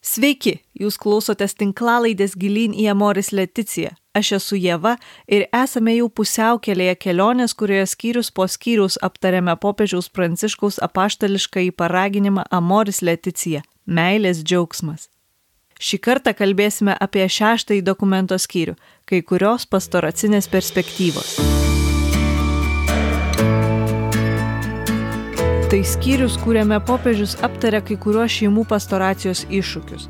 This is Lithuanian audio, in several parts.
Sveiki, jūs klausotės tinklalaidės gilyn į Amoris Leticiją. Aš esu Jėva ir esame jau pusiaukelėje kelionės, kurioje skyrius po skyrius aptarėme popiežiaus pranciškaus apaštališką į paraginimą Amoris Leticija - meilės džiaugsmas. Šį kartą kalbėsime apie šeštąjį dokumento skyrių - kai kurios pastoracinės perspektyvos. Tai skyrius, kuriame popiežius aptarė kai kuriuos šeimų pastoracijos iššūkius.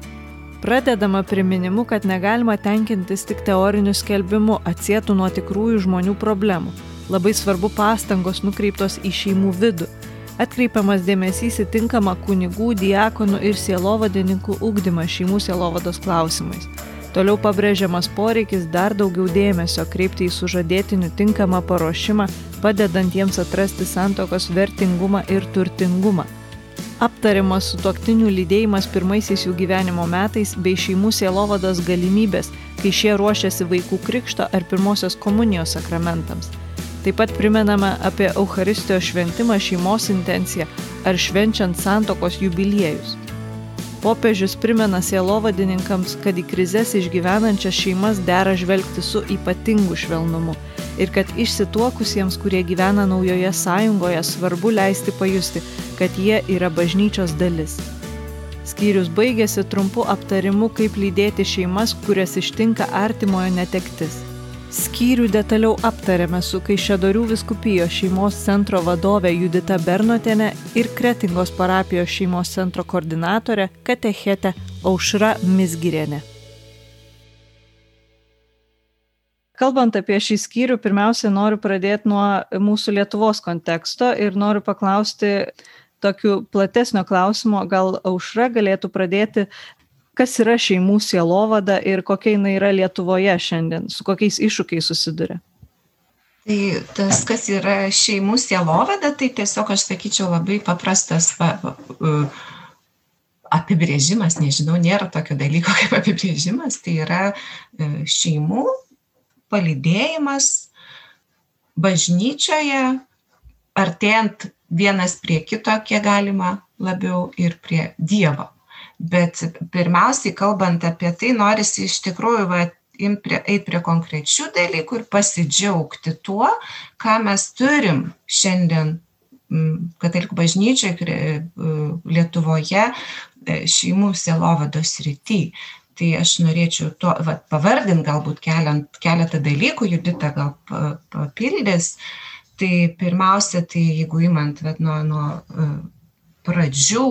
Pradedama priminimu, kad negalima tenkintis tik teoriniu skelbimu, atsėtų nuo tikrųjų žmonių problemų. Labai svarbu pastangos nukreiptos į šeimų vidų. Atkreipiamas dėmesys į tinkamą kunigų, diakonų ir sielovadininkų ugdymą šeimų sielovados klausimais. Toliau pabrėžiamas poreikis dar daugiau dėmesio kreipti į sužadėtinių tinkamą paruošimą, padedant jiems atrasti santokos vertingumą ir turtingumą. Aptariamas sutoktinių lydėjimas pirmaisiais jų gyvenimo metais bei šeimų sielovados galimybės, kai šie ruošiasi vaikų krikšto ar pirmosios komunijos sakramentams. Taip pat primename apie Euharistijos šventimą šeimos intenciją ar švenčiant santokos jubiliejus. Popiežius primena sielovadininkams, kad į krizės išgyvenančias šeimas dera žvelgti su ypatingu švelnumu ir kad išsituokusiems, kurie gyvena naujoje sąjungoje, svarbu leisti pajusti, kad jie yra bažnyčios dalis. Skyrius baigėsi trumpu aptarimu, kaip lydėti šeimas, kurias ištinka artimojo netektis. Skyrių detaliau aptarėme su Kaišėdorių viskupijos šeimos centro vadove Judita Bernotenė ir Kretingos parapijos šeimos centro koordinatorė Katechetė Aušra Misgirienė. Kalbant apie šį skyrių, pirmiausia, noriu pradėti nuo mūsų Lietuvos konteksto ir noriu paklausti tokiu platesnio klausimo, gal Aušra galėtų pradėti kas yra šeimų sielovada ir kokia jinai yra Lietuvoje šiandien, su kokiais iššūkiais susiduria? Tai tas, kas yra šeimų sielovada, tai tiesiog aš sakyčiau labai paprastas va, apibrėžimas, nežinau, nėra tokio dalyko kaip apibrėžimas, tai yra e, šeimų palydėjimas bažnyčioje, artėjant vienas prie kito, kiek galima labiau ir prie Dievo bet pirmiausiai kalbant apie tai norisi iš tikrųjų va imt prie eit prie konkrečių dalykų ir pasidžiaugti tuo ką mes turim šiandien katalikų bažnyčioj lietuvoje e, šeimų sielovados srity. Tai aš norėčiau to vat pavardint galbūt keliant keletą dalykų judita gal papildys. Tai pirmiausia tai jeigu imant vat nuo nuo e, pradžių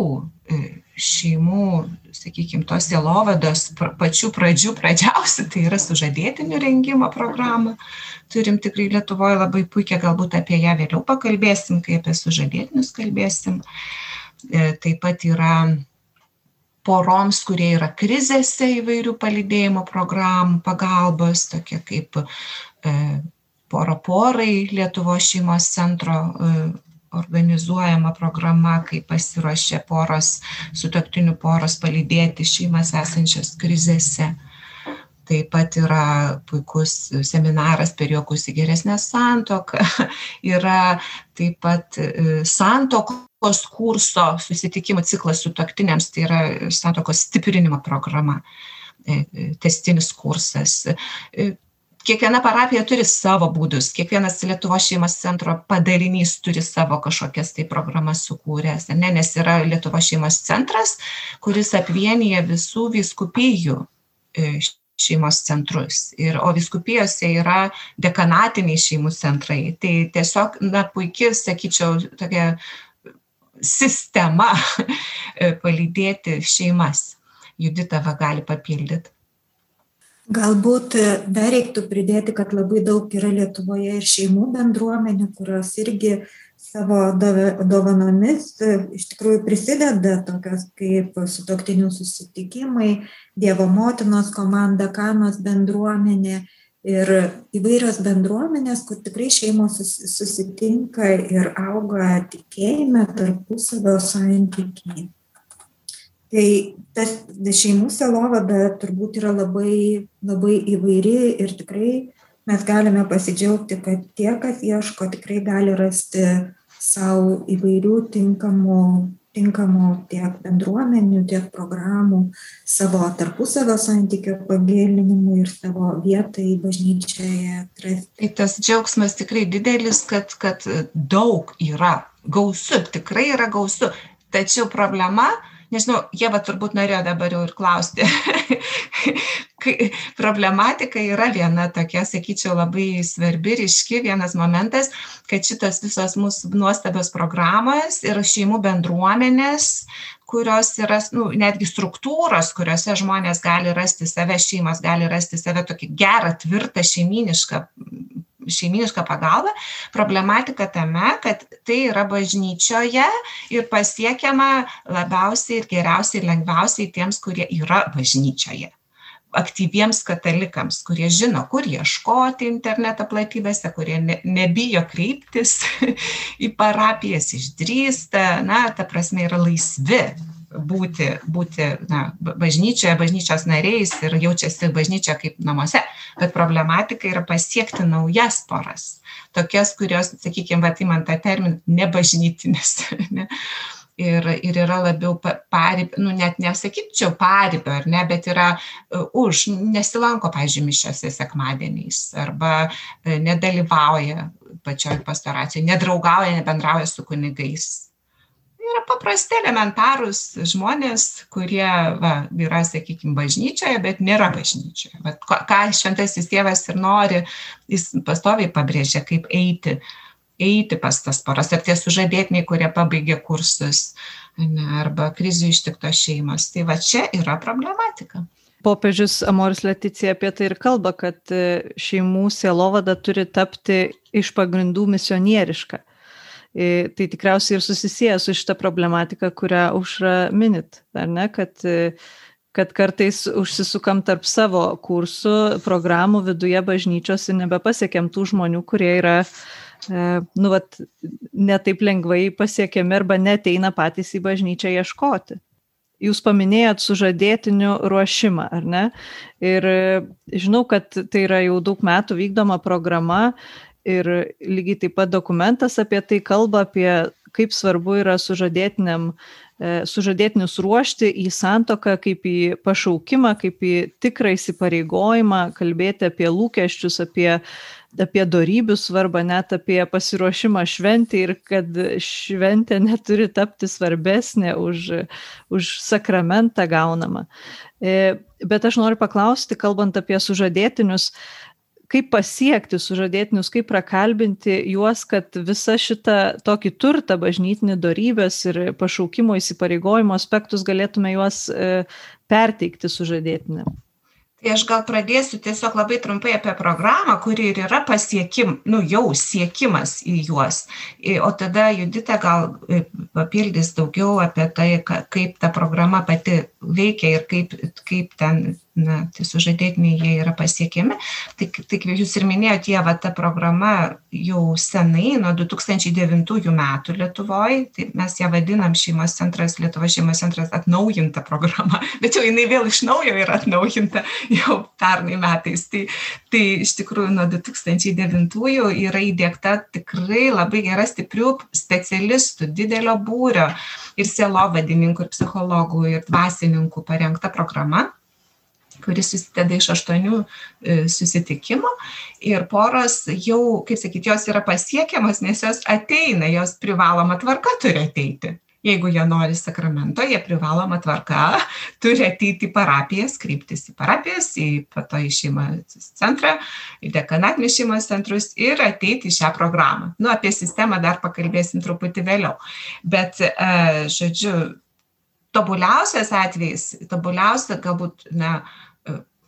e, šeimų sakykim tos sielovados pačių pradžių pradžiausi tai yra sužadėtinių rengimo programą. Turim tikrai lietuvoj labai puikią galbūt apie ją vėliau pakalbėsim kai apie sužadėtinius kalbėsim. E, taip pat yra poroms kurie yra krizėse įvairių palydėjimo programų pagalbos tokie kaip e, pora porai lietuvos šeimos centro e, organizuojama programa kai pasiruošia poros sutuoktinių poros palydėti šeimas esančias krizėse. Taip pat yra puikus seminaras per juokus į geresnę santuoką. Yra taip pat e, santuokos kurso susitikimų ciklas sutuoktiniams tai yra santuokos stiprinimo programa. E, e, tęstinis kursas kiekviena parapija turi savo būdus. Kiekvienas lietuvos šeimos centro padalinys turi savo kažkokias tai programas sukūręs ar ne? Nes yra lietuvos šeimos centras kuris apvienija visų vyskupijų e, šeimos centrus. Ir o vyskupijose yra dekanatiniai šeimų centrai. Tai tiesiog na puiki sakyčiau tokia sistema e, palydėti šeimas. Judita va gali papildyt galbūt e, dar reiktų pridėti kad labai daug yra lietuvoje ir šeimų bendruomenių kurios irgi savo dovanomis e, iš tikrųjų prisideda tokios kaip sutuoktinių susitikimai dievo motinos komanda kanos bendruomenė ir įvairios bendruomenės kur tikrai šeimos susitinka ir auga tikėjime tarpusavio santykiai tai tas šeimų sielovada turbūt yra labai labai įvairi ir tikrai mes galime pasidžiaugti kad tie kas ieško tikrai gali rasti sau įvairių tinkamų tinkamų tiek bendruomenių, tiek programų savo tarpusavio santykio pagilinimui ir savo vietai bažnyčioje atrasti. Tai tas džiaugsmas tikrai didelis, kad, kad daug yra, gausu, tikrai yra gausu. Tačiau problema, nežinau, jie va turbūt norėjo dabar jau ir klausti. problematika yra viena tokia, sakyčiau, labai svarbi, ryški vienas momentas, kad šitos visos mūsų nuostabios programos ir šeimų bendruomenės, kurios yra, nu, netgi struktūros, kuriuose žmonės gali rasti save, šeimas gali rasti save tokį gerą, tvirtą, šeiminišką šeiminišką pagalbą. Problematika tame, kad tai yra bažnyčioje ir pasiekiama labiausiai ir geriausiai ir lengviausiai tiems, kurie yra bažnyčioje aktyviems katalikams, kurie žino, kur ieškoti interneto platybėse, kurie ne, nebijo kreiptis į parapijas, išdrįsta, na, ta prasme yra laisvi būti, būti na, bažnyčioje, bažnyčios nariais ir jaučiasi bažnyčia kaip namuose. Bet problematika yra pasiekti naujas poras. Tokias, kurios, sakykime, vatimant tą terminą, nebažnytinės. Ne? ir, ir yra labiau paribio, nu net nesakyčiau paribio, ar ne, bet yra uh, už, nesilanko, pažiūrėjau, mišiose sekmadieniais arba uh, nedalyvauja pačioj pastoracijoje, nedraugauja, nebendrauja su kunigais yra paprasti elementarūs žmonės, kurie va, yra, sakykime, bažnyčioje, bet nėra bažnyčioje. Vat, ką šventasis tėvas ir nori, jis pastoviai pabrėžia, kaip eiti, eiti pas tas poras, ar tie sužadėtiniai, kurie pabaigė kursus, ne, arba krizių ištiktos šeimos. Tai va čia yra problematika. Popiežius Amoris Leticija apie tai ir kalba, kad e, šeimų sielovada turi tapti iš pagrindų misionieriška. Tai tikriausiai ir susisieja su šitą problematiką, kurią užra minit, ar ne, kad, kad kartais užsisukam tarp savo kursų, programų viduje bažnyčios ir nebepasiekėm tų žmonių, kurie yra nu, vat, netaip lengvai pasiekiami arba neteina patys į bažnyčią ieškoti. Jūs paminėjot sužadėtinių ruošimą, ar ne? Ir žinau, kad tai yra jau daug metų vykdoma programa ir lygiai taip pat dokumentas apie tai kalba, apie kaip svarbu yra sužadėtiniam, e, sužadėtinius ruošti į santoką, kaip į pašaukimą, kaip į tikrą įsipareigojimą, kalbėti apie lūkesčius, apie, apie darybių svarbą, net apie pasiruošimą šventį ir kad šventė neturi tapti svarbesnė už, už sakramentą gaunamą. E, bet aš noriu paklausti, kalbant apie sužadėtinius, kaip pasiekti sužadėtinius, kaip prakalbinti juos, kad visą šitą tokį turtą bažnytinį darybės ir pašaukimo įsipareigojimo aspektus galėtume juos e, perteikti sužadėtinėm. Tai aš gal pradėsiu tiesiog labai trumpai apie programą, kuri ir yra pasiekim, nu jau siekimas į juos. O tada Judita gal e, papildys daugiau apie tai, kaip ta programa pati veikia ir kaip, kaip ten na, tai sužadėtiniai jie yra pasiekiami. Tik, tik jūs ir minėjote, jie va ta programa jau senai, nuo 2009 metų Lietuvoje, tai mes ją vadinam šeimos centras, Lietuvo šeimos centras atnaujinta programa, bet jau jinai vėl iš naujo yra atnaujinta jau pernai metais. Tai, tai iš tikrųjų nuo 2009 yra įdėkta tikrai labai gera stiprių specialistų, didelio būrio ir sielovadininkų, ir psichologų, ir dvasininkų parengta programa kuris susideda iš aštuonių e, susitikimų ir poros jau, kaip sakyti, jos yra pasiekiamas, nes jos ateina, jos privaloma tvarka turi ateiti. Jeigu jie nori sakramento, jie privaloma tvarka turi ateiti į parapijas, kryptis į parapijas, į pato į šeimos centrą, į dekanatinius šeimos centrus ir ateiti į šią programą. Nu, apie sistemą dar pakalbėsim truputį vėliau. Bet, e, žodžiu, tobuliausias atvejis, tobuliausia galbūt, na,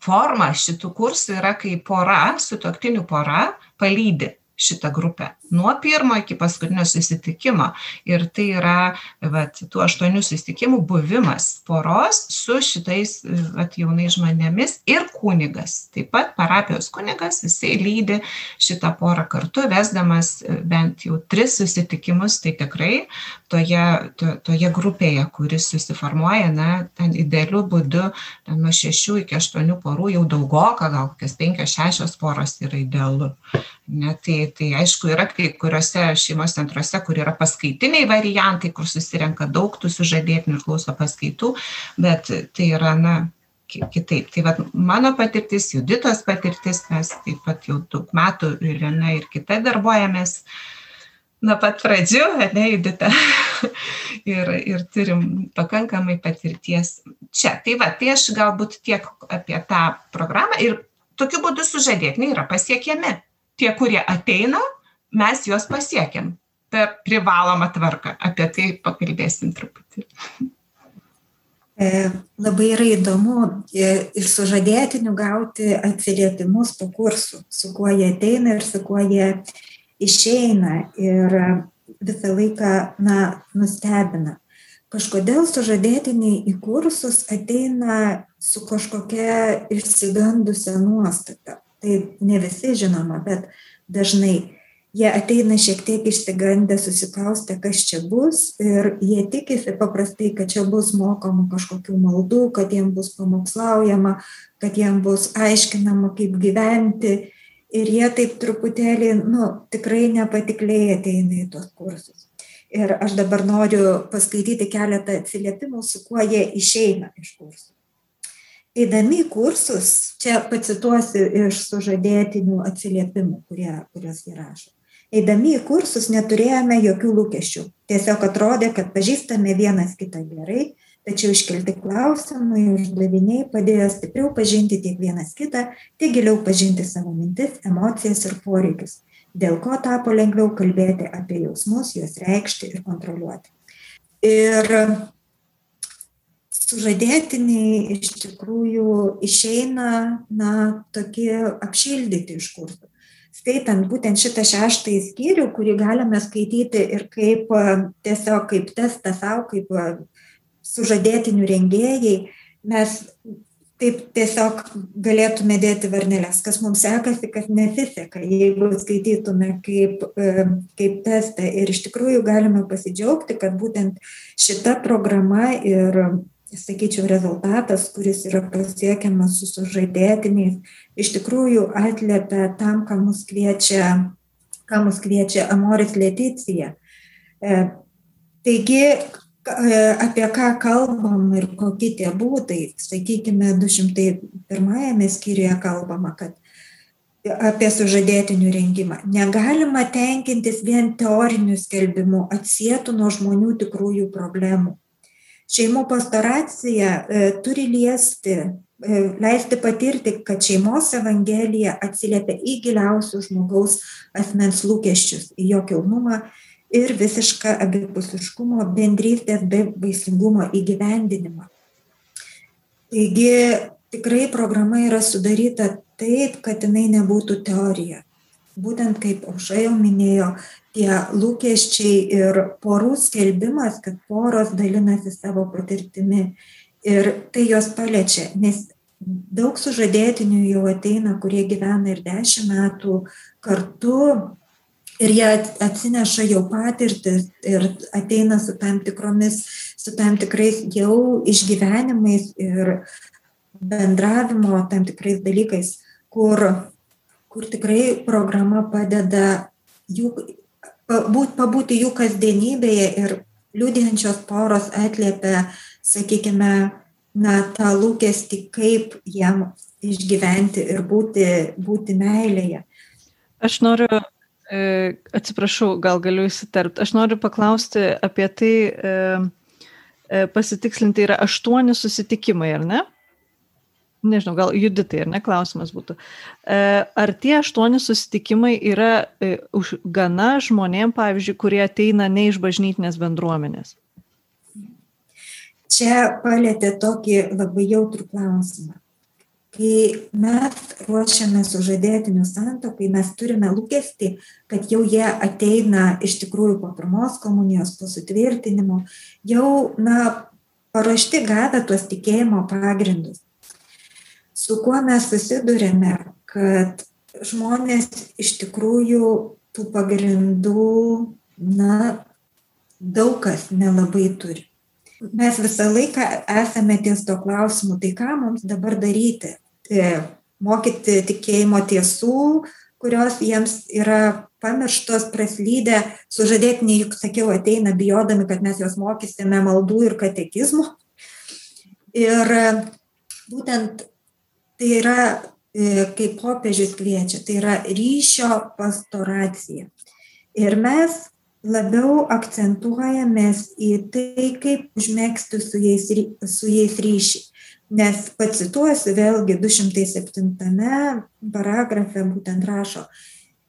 forma šitų kursų yra, kai pora, sutoktinių pora, palydi šitą grupę nuo pirmo iki paskutinio susitikimo. Ir tai yra vat, tų aštuonių susitikimų buvimas poros su šitais vat, jaunais žmonėmis ir kunigas. Taip pat parapijos kunigas, jisai lydi šitą porą kartu, vesdamas bent jau tris susitikimus, tai tikrai toje, to, toje grupėje, kuris susiformuoja, na, ten idealiu būdu, ten nuo šešių iki aštuonių porų jau daugoka, gal kokias penkios, šešios poros yra idealu. Ne, tai tai aišku yra kai kuriuose šeimos centruose kur yra paskaitiniai variantai kur susirenka daug tų sužadėtinių ir klauso paskaitų bet tai yra na kitaip. Tai vat mano patirtis juditos patirtis mes taip pat jau daug metų irena ir kita darbuojamės nuo pat pradžių ane judita? Ir ir turim pakankamai patirties čia. Tai va tai aš galbūt tiek apie tą programą ir tokiu būdu sužadėtiniai yra pasiekiami tie kurie ateina mes juos pasiekiam per privalomą tvarką apie tai pakalbėsim truputį e, Labai yra įdomu e, ir sužadėtinių gauti atsiliepimus po kursų, su kuo jie ateina ir su kuo jie išeina. Ir visą laiką, na, nustebina. Kažkodėl sužadėtiniai į kursus ateina su kažkokia išsigandusią nuostata. Tai ne visi žinoma, bet dažnai jie ateina šiek tiek išsigandę, susikaustę, kas čia bus ir jie tikisi paprastai, kad čia bus mokoma kažkokių maldų, kad jiems bus pamokslaujama, kad jiems bus aiškinama, kaip gyventi. Ir jie taip truputėlį, nu, tikrai nepatikliai ateina į tuos kursus. Ir aš dabar noriu paskaityti keletą atsiliepimų, su kuo jie išeina iš kursų eidami į kursus čia pacituosiu iš sužadėtinių atsiliepimų kurie kuriuos jie rašo. Eidami į kursus neturėjome jokių lūkesčių. Tiesiog atrodė kad pažįstame vienas kitą gerai tačiau iškelti klausimai uždaviniai padėjo stipriau pažinti tiek vienas kitą tiek giliau pažinti savo mintis emocijas ir poreikius. Dėl ko tapo lengviau kalbėti apie jausmus juos reikšti ir kontroliuoti. Ir sužadėtiniai iš tikrųjų išeina na tokie apšildyti iš kursų skaitant būtent šitą šeštąjį skyrių kurį galime skaityti ir kaip tiesiog kaip testą sau kaip sužadėtinių rengėjai mes taip tiesiog galėtume dėti varneles. Kas mums sekasi kas nesiseka. Jeigu skaitytume kaip kaip testą ir iš tikrųjų galime pasidžiaugti kad būtent šita programa ir sakyčiau rezultatas kuris yra pasiekiamas su sužadėtiniais iš tikrųjų atliepia tam ką mus kviečia ką mus kviečia amoris leticija. E, taigi e, apie ką kalbam ir kokie tie būdai sakykime du šimtai pirmajame skyriuje kalbama kad apie sužadėtinių rengimą. Negalima tenkintis vien teoriniu skelbimu atsietu nuo žmonių tikrųjų problemų šeimų pastoracija e, turi liesti e, leisti patirti kad šeimos evangelija atsiliepia į giliausius žmogaus asmens lūkesčius į jo kilnumą ir visišką abipusiškumo bendrystės bei vaisingumo įgyvendinimą. Taigi tikrai programa yra sudaryta taip kad jinai nebūtų teorija. Būtent kaip aušra jau minėjo tie lūkesčiai ir porų skelbimas kad poros dalinasi savo patirtimi. Ir tai juos paliečia nes daug sužadėtinių jau ateina kurie gyvena ir dešim metų kartu ir jie atsineša jau patirtis ir ateina su tam tikromis su tam tikrais jau išgyvenimais ir bendravimo tam tikrais dalykais kur kur tikrai programa padeda jų būt pabūti jų kasdienybėje ir liudijančios poros atliepia sakykime na tą lūkestį kaip jiem išgyventi ir būti būti meilėje. Aš noriu e, atsiprašau gal galiu įsiterpt. Aš noriu paklausti apie tai e, e, pasitikslinti yra aštuoni susitikimai ar ne nežinau, gal juditai, ar ne, klausimas būtų. E, ar tie aštuoni susitikimai yra e, gana žmonėm, pavyzdžiui, kurie ateina ne iš bažnytinės bendruomenės? Čia palėtė tokį labai jautrų klausimą. Kai mes ruošiame sužadėtinių santokai, mes turime lūkesti, kad jau jie ateina iš tikrųjų po pirmos komunijos, po sutvirtinimo, jau, na, paruošti gavę tuos tikėjimo pagrindus su kuo mes susiduriame kad žmonės iš tikrųjų tų pagrindų na daug kas nelabai turi mes visą laiką esame ties tuo klausimu tai ką mums dabar daryti e, mokyti tikėjimo tiesų kurios jiems yra pamirštos, praslydę, sužadėtiniai, juk sakiau, ateina bijodami, kad mes juos mokysime maldų ir katekizmų. Ir būtent tai yra, e, kaip popiežius kviečia, tai yra ryšio pastoracija. Ir mes labiau akcentuojamės į tai, kaip užmėgsti su jais, su jais ryšį. Nes pacituosiu vėlgi 207 paragrafe būtent rašo,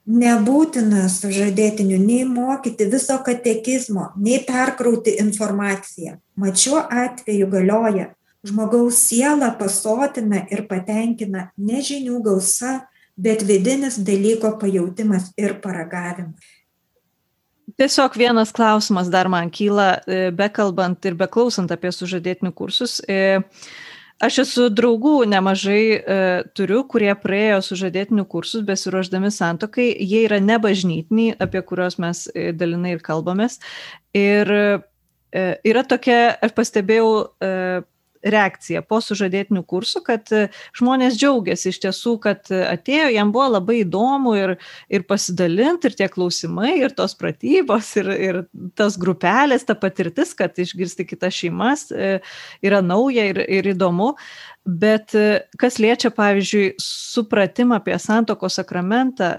nebūtina sužadėtinių nei mokyti viso katekizmo, nei perkrauti informaciją. Mat šiuo atveju galioja, žmogaus siela pasotina ir patenkina ne žinių gausa, bet vidinis dalyko pajūtimas ir paragavimas. Tiesiog vienas klausimas dar man kyla, e, bekalbant ir beklausant apie sužadėtinių kursus. E, aš esu draugų nemažai e, turiu, kurie praėjo sužadėtinių kursus besiruoždami santokai, jie yra nebažnytiniai, apie kuriuos mes dalinai ir kalbamės. Ir yra tokia, aš pastebėjau, reakcija po sužadėtinių kursų, kad e, žmonės džiaugiasi iš tiesų, kad e, atėjo, jam buvo labai įdomu ir, ir pasidalinti, ir tie klausimai, ir tos pratybos, ir, ir tas grupelės, ta patirtis, kad išgirsti kitas šeimas e, yra nauja ir, ir įdomu. Bet kas liečia, pavyzdžiui, supratimą apie santoko sakramentą,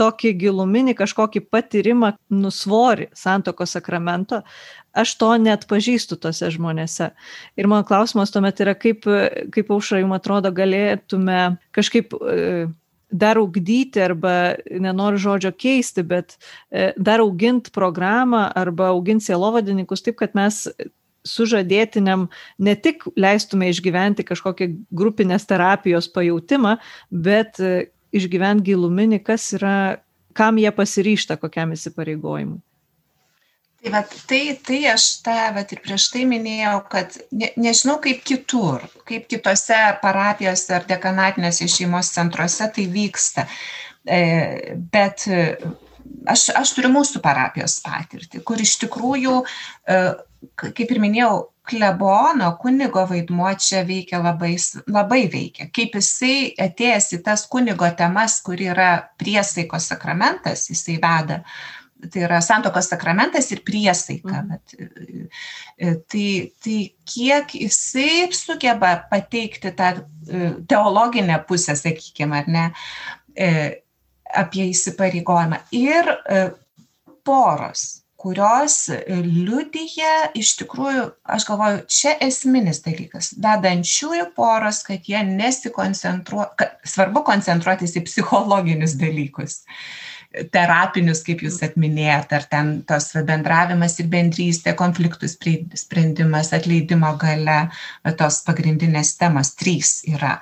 tokį giluminį kažkokį patyrimą, nusvorį santoko sakramento, aš to net pažįstu tose žmonėse. Ir mano klausimas tuomet yra, kaip, kaip aušra jums atrodo, galėtume kažkaip e, dar augdyti arba nenoriu žodžio keisti, bet e, dar auginti programą arba auginti sielovadininkus taip, kad mes sužadėtiniam ne tik leistume išgyventi kažkokį grupinės terapijos pajūtimą, bet išgyventi giluminį, kas yra, kam jie pasiryšta, kokiam įsipareigojimui. Tai, va, tai, tai aš tą vat, ir prieš tai minėjau, kad ne, nežinau kaip kitur, kaip kitose parapijose ar dekanatinėse šeimos centruose tai vyksta. E, bet aš, aš turiu mūsų parapijos patirtį, kur iš tikrųjų, e, kaip ir minėjau, klebono kunigo vaidmuo čia veikia labai, labai veikia. Kaip jisai atėjęs į tas kunigo temas, kur yra priesaiko sakramentas, jisai veda tai yra santokos sakramentas ir priesaika. Mhm. Bet, e, e, tai, tai kiek jisai sugeba pateikti tą teologinę pusę, sakykime, ar ne, apie įsipareigojimą. Ir poros kurios liudyja iš tikrųjų, aš galvoju, čia esminis dalykas, vedančiųjų poros, kad jie nesikoncentruoja, svarbu koncentruotis į psichologinius dalykus. Uh, terapinius, kaip jūs atminėjot, ar ten tos bendravimas ir bendrystė, konfliktų sprendimas, atleidimo gale, tos pagrindinės temos trys yra.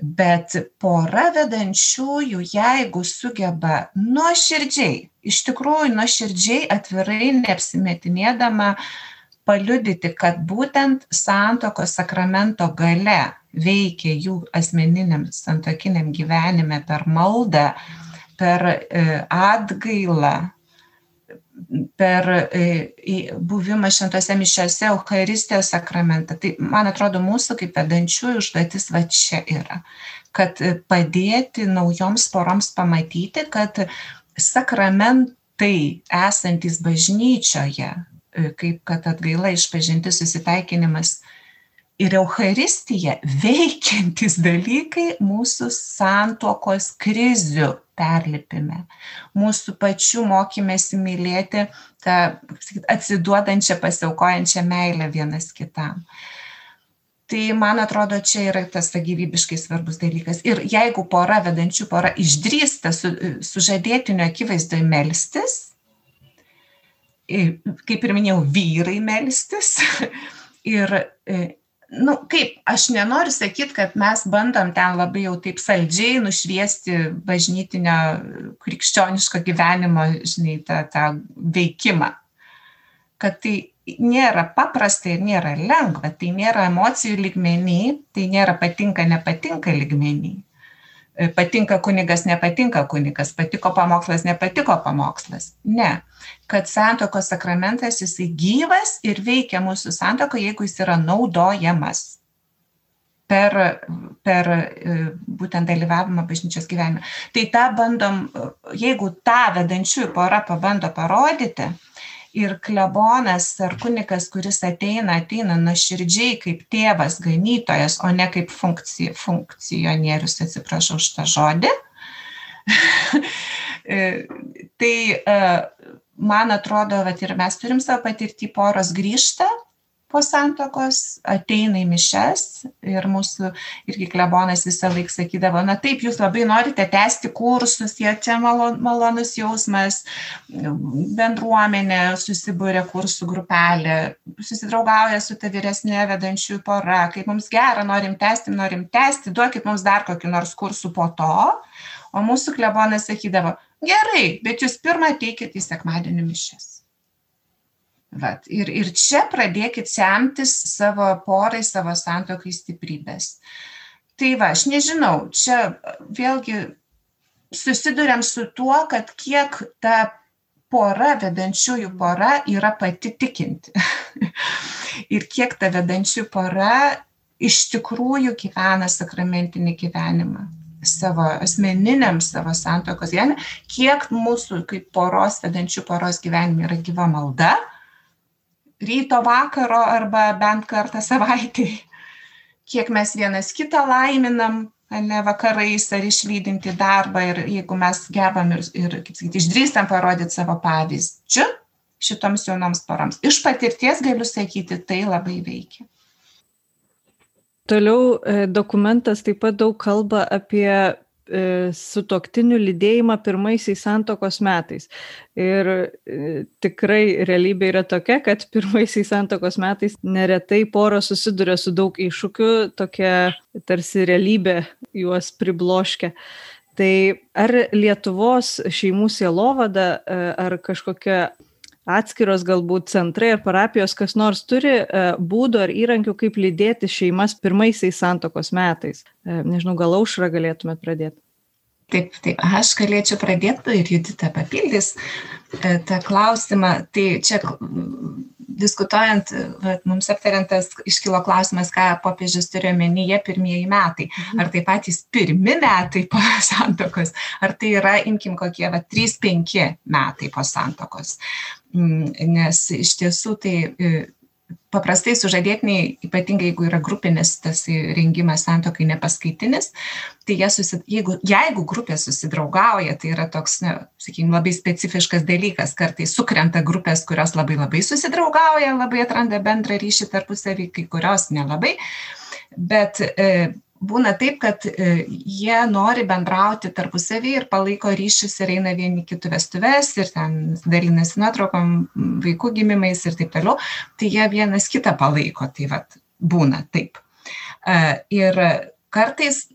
Bet pora vedančiųjų, jeigu sugeba nuoširdžiai, iš tikrųjų nuoširdžiai, atvirai, neapsimetinėdama, paliudyti, kad būtent santokos sakramento gale veikia jų asmeniniam santokiniam gyvenime per maldą, per e, atgailą, per e, buvimą šventose mišiose, Eucharistijos sakramentą. Tai, man atrodo, mūsų kaip vedančiųjų užduotis va čia yra, kad padėti naujoms poroms pamatyti, kad sakramentai esantis bažnyčioje, e, kaip kad atgaila išpažinti susitaikinimas, ir Euharistija veikiantys dalykai mūsų santuokos krizių perlipime, mūsų pačių mokymėsi mylėti tą atsiduodančią, pasiaukojančią meilę vienas kitam. Tai man atrodo, čia yra tas gyvybiškai svarbus dalykas. Ir jeigu pora, vedančių pora, išdrįsta su, sužadėtinio akivaizdoje melstis, kaip ir minėjau, vyrai melstis ir nu kaip aš nenoriu sakyt kad mes bandom ten labai jau taip saldžiai nušviesti bažnytinio krikščioniško gyvenimo žinai tą tą veikimą. Kad tai nėra paprasta ir nėra lengva tai nėra emocijų lygmeny tai nėra patinka nepatinka lygmeny. E, patinka kunigas, nepatinka kunigas, patiko pamokslas, nepatiko pamokslas. Ne, kad santokos sakramentas jisai gyvas ir veikia mūsų santoko, jeigu jis yra naudojamas. per, per e, būtent dalyvavimą bažnyčios gyvenime. Tai tą bandom, jeigu tą vedančiųjų pora pabando parodyti, ir klebonas ar kunikas, kuris ateina, ateina nuoširdžiai kaip tėvas, ganytojas, o ne kaip funkci, funkcionierius, atsiprašau už tą žodį. E, tai e, man atrodo, kad ir mes turim savo patirtį, poros grįžta po santokos ateina į mišes ir mūsų irgi klebonas visą laiką sakydavo, na taip, jūs labai norite tęsti kursus, jie čia malon, malonus jausmas, bendruomenė susibūrė kursų grupelė, susidraugauja su ta vyresnė vedančių pora, kaip mums gera, norim tęsti, norim tęsti, duokit mums dar kokį nors kursų po to. O mūsų klebonas sakydavo, gerai, bet jūs pirmą teikit į sekmadienį mišes. Vat. Ir, ir čia pradėkit semtis savo porai, savo santokai stiprybės. Tai va, aš nežinau, čia vėlgi susidurėm su tuo, kad kiek ta pora, vedančiųjų pora yra pati tikinti. ir kiek ta vedančiųjų pora iš tikrųjų gyvena sakramentinį gyvenimą savo asmeniniam savo santokos gyvenime, kiek mūsų kaip poros vedančių poros gyvenime yra gyva malda, ryto vakaro arba bent kartą savaitėj. Kiek mes vienas kitą laiminam, ne vakarais ar išlydinti darbą ir jeigu mes gebam ir, ir kaip sakyti, išdrįstam parodyti savo pavyzdžių šitoms jaunoms paroms. Iš patirties galiu sakyti, tai labai veikia. Toliau e, dokumentas taip pat daug kalba apie sutoktinių lydėjimą pirmaisiais santokos metais. Ir e, tikrai realybė yra tokia, kad pirmaisiais santokos metais neretai poros susiduria su daug iššūkių, tokia tarsi realybė juos pribloškia. Tai ar Lietuvos šeimų sielovada e, ar kažkokia atskiros galbūt centrai ar parapijos kas nors turi būdų ar įrankių, kaip lydėti šeimas pirmaisiais santokos metais. Nežinau, gal aušra galėtumėt pradėti. Taip, taip, aš galėčiau pradėti ir Judita papildys e, tą klausimą. Tai čia diskutuojant, vat, mums aptariantas iškilo klausimas, ką popiežius turi omenyje pirmieji metai. Mhm. Ar tai patys pirmi metai po santokos, ar tai yra, imkim, kokie 3-5 metai po santokos. Mm, nes iš tiesų tai e, paprastai sužadėtiniai, ypatingai jeigu yra grupinis tas rengimas santokai nepaskaitinis, tai jie susid, jeigu, jeigu grupė susidraugauja, tai yra toks, na, sakykime, labai specifiškas dalykas, kartais sukrenta grupės, kurios labai labai susidraugauja, labai atranda bendrą ryšį tarpusavį, kai kurios nelabai, bet e, būna taip, kad e, jie nori bendrauti tarpusavį ir palaiko ryšius ir eina vieni kitų vestuves ir ten dalinasi nuotraukom, vaikų gimimais ir taip toliau, tai jie vienas kitą palaiko, tai vad būna taip. E, ir kartais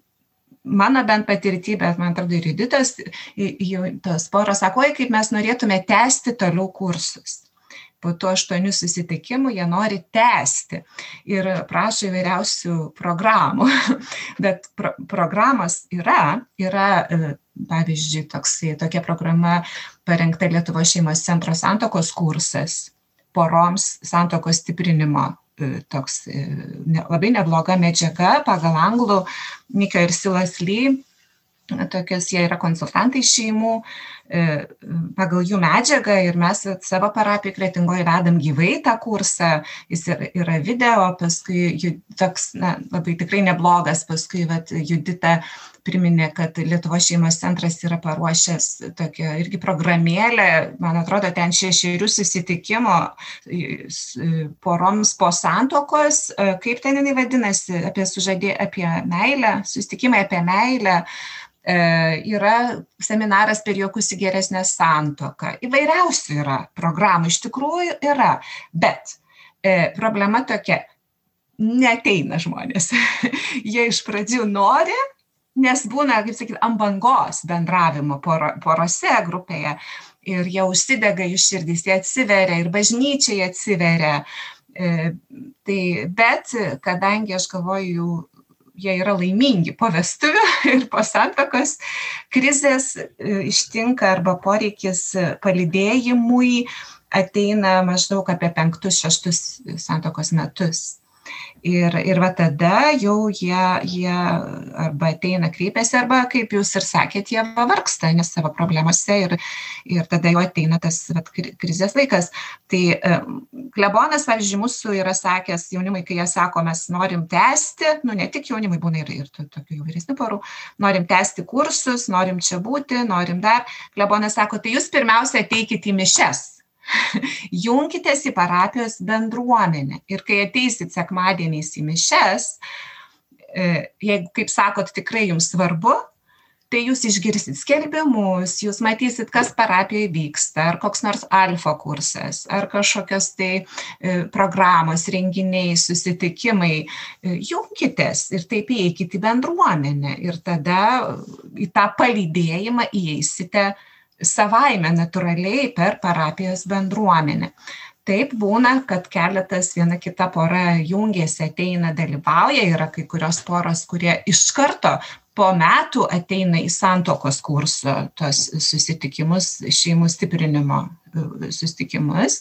mano bent patirtį, bet man atrodo ir Juditos, jau tos poros sako, oi kaip mes norėtume tęsti toliau kursus po tų aštuonių susitikimų jie nori tęsti ir prašo įvairiausių programų. Bet pro, programos yra, yra e, pavyzdžiui, toksai, tokia programa parengta Lietuvo šeimos centro santokos kursas poroms santokos stiprinimo e, toks e, ne, labai nebloga medžiaga pagal anglų Nika ir Silas Lee tokios jie yra konsultantai šeimų e, pagal jų medžiagą ir mes savo parapiją kretingoje vedam gyvai tą kursą, jis yra video, paskui toks, na, labai tikrai neblogas, paskui vat, Judita priminė, kad Lietuvo šeimos centras yra paruošęs tokią irgi programėlę, man atrodo, ten šešerių susitikimo poroms po santokos, e, kaip ten jinai vadinasi, apie sužadė, apie meilę, susitikimai apie meilę, E, yra seminaras per jokus į geresnę santoką. Įvairiausių yra programų, iš tikrųjų yra, bet e, problema tokia, neteina žmonės. Jie iš pradžių nori, nes būna, kaip sakyti, ant bangos bendravimo poro, porose grupėje ir jie užsidega jų širdys, jie atsiveria ir bažnyčiai atsiveria. E, tai, bet kadangi aš galvoju, jie yra laimingi po vestuvių ir po santokos, krizės e, ištinka arba poreikis palidėjimui ateina maždaug apie penktus, šeštus santokos metus. Ir, ir va tada jau jie, jie arba ateina, kreipiasi, arba, kaip jūs ir sakėt, jie pavarksta nes savo problemose ir, ir tada jau ateina tas vat, krizės laikas. Tai klebonas, pavyzdžiui, mūsų yra sakęs jaunimai, kai jie sako, mes norim tęsti, nu ne tik jaunimai būna ir, ir tokių jau vyresnių porų, norim tęsti kursus, norim čia būti, norim dar. Klebonas sako, tai jūs pirmiausia ateikite į mišes Junkitės į parapijos bendruomenę ir kai ateisit sekmadieniais į mišes, e, jeigu, kaip sakot, tikrai jums svarbu, tai jūs išgirsit skelbimus, jūs matysit, kas parapijoje vyksta, ar koks nors alfa kursas, ar kažkokios tai e, programos, renginiai, susitikimai. E, junkitės ir taip įeikite į bendruomenę ir tada į tą palydėjimą įeisite savaime natūraliai per parapijos bendruomenę. Taip būna, kad keletas viena kita pora jungiasi, ateina, dalyvauja, yra kai kurios poros, kurie iš karto po metų ateina į santokos kurso tos susitikimus, šeimų stiprinimo e, susitikimus,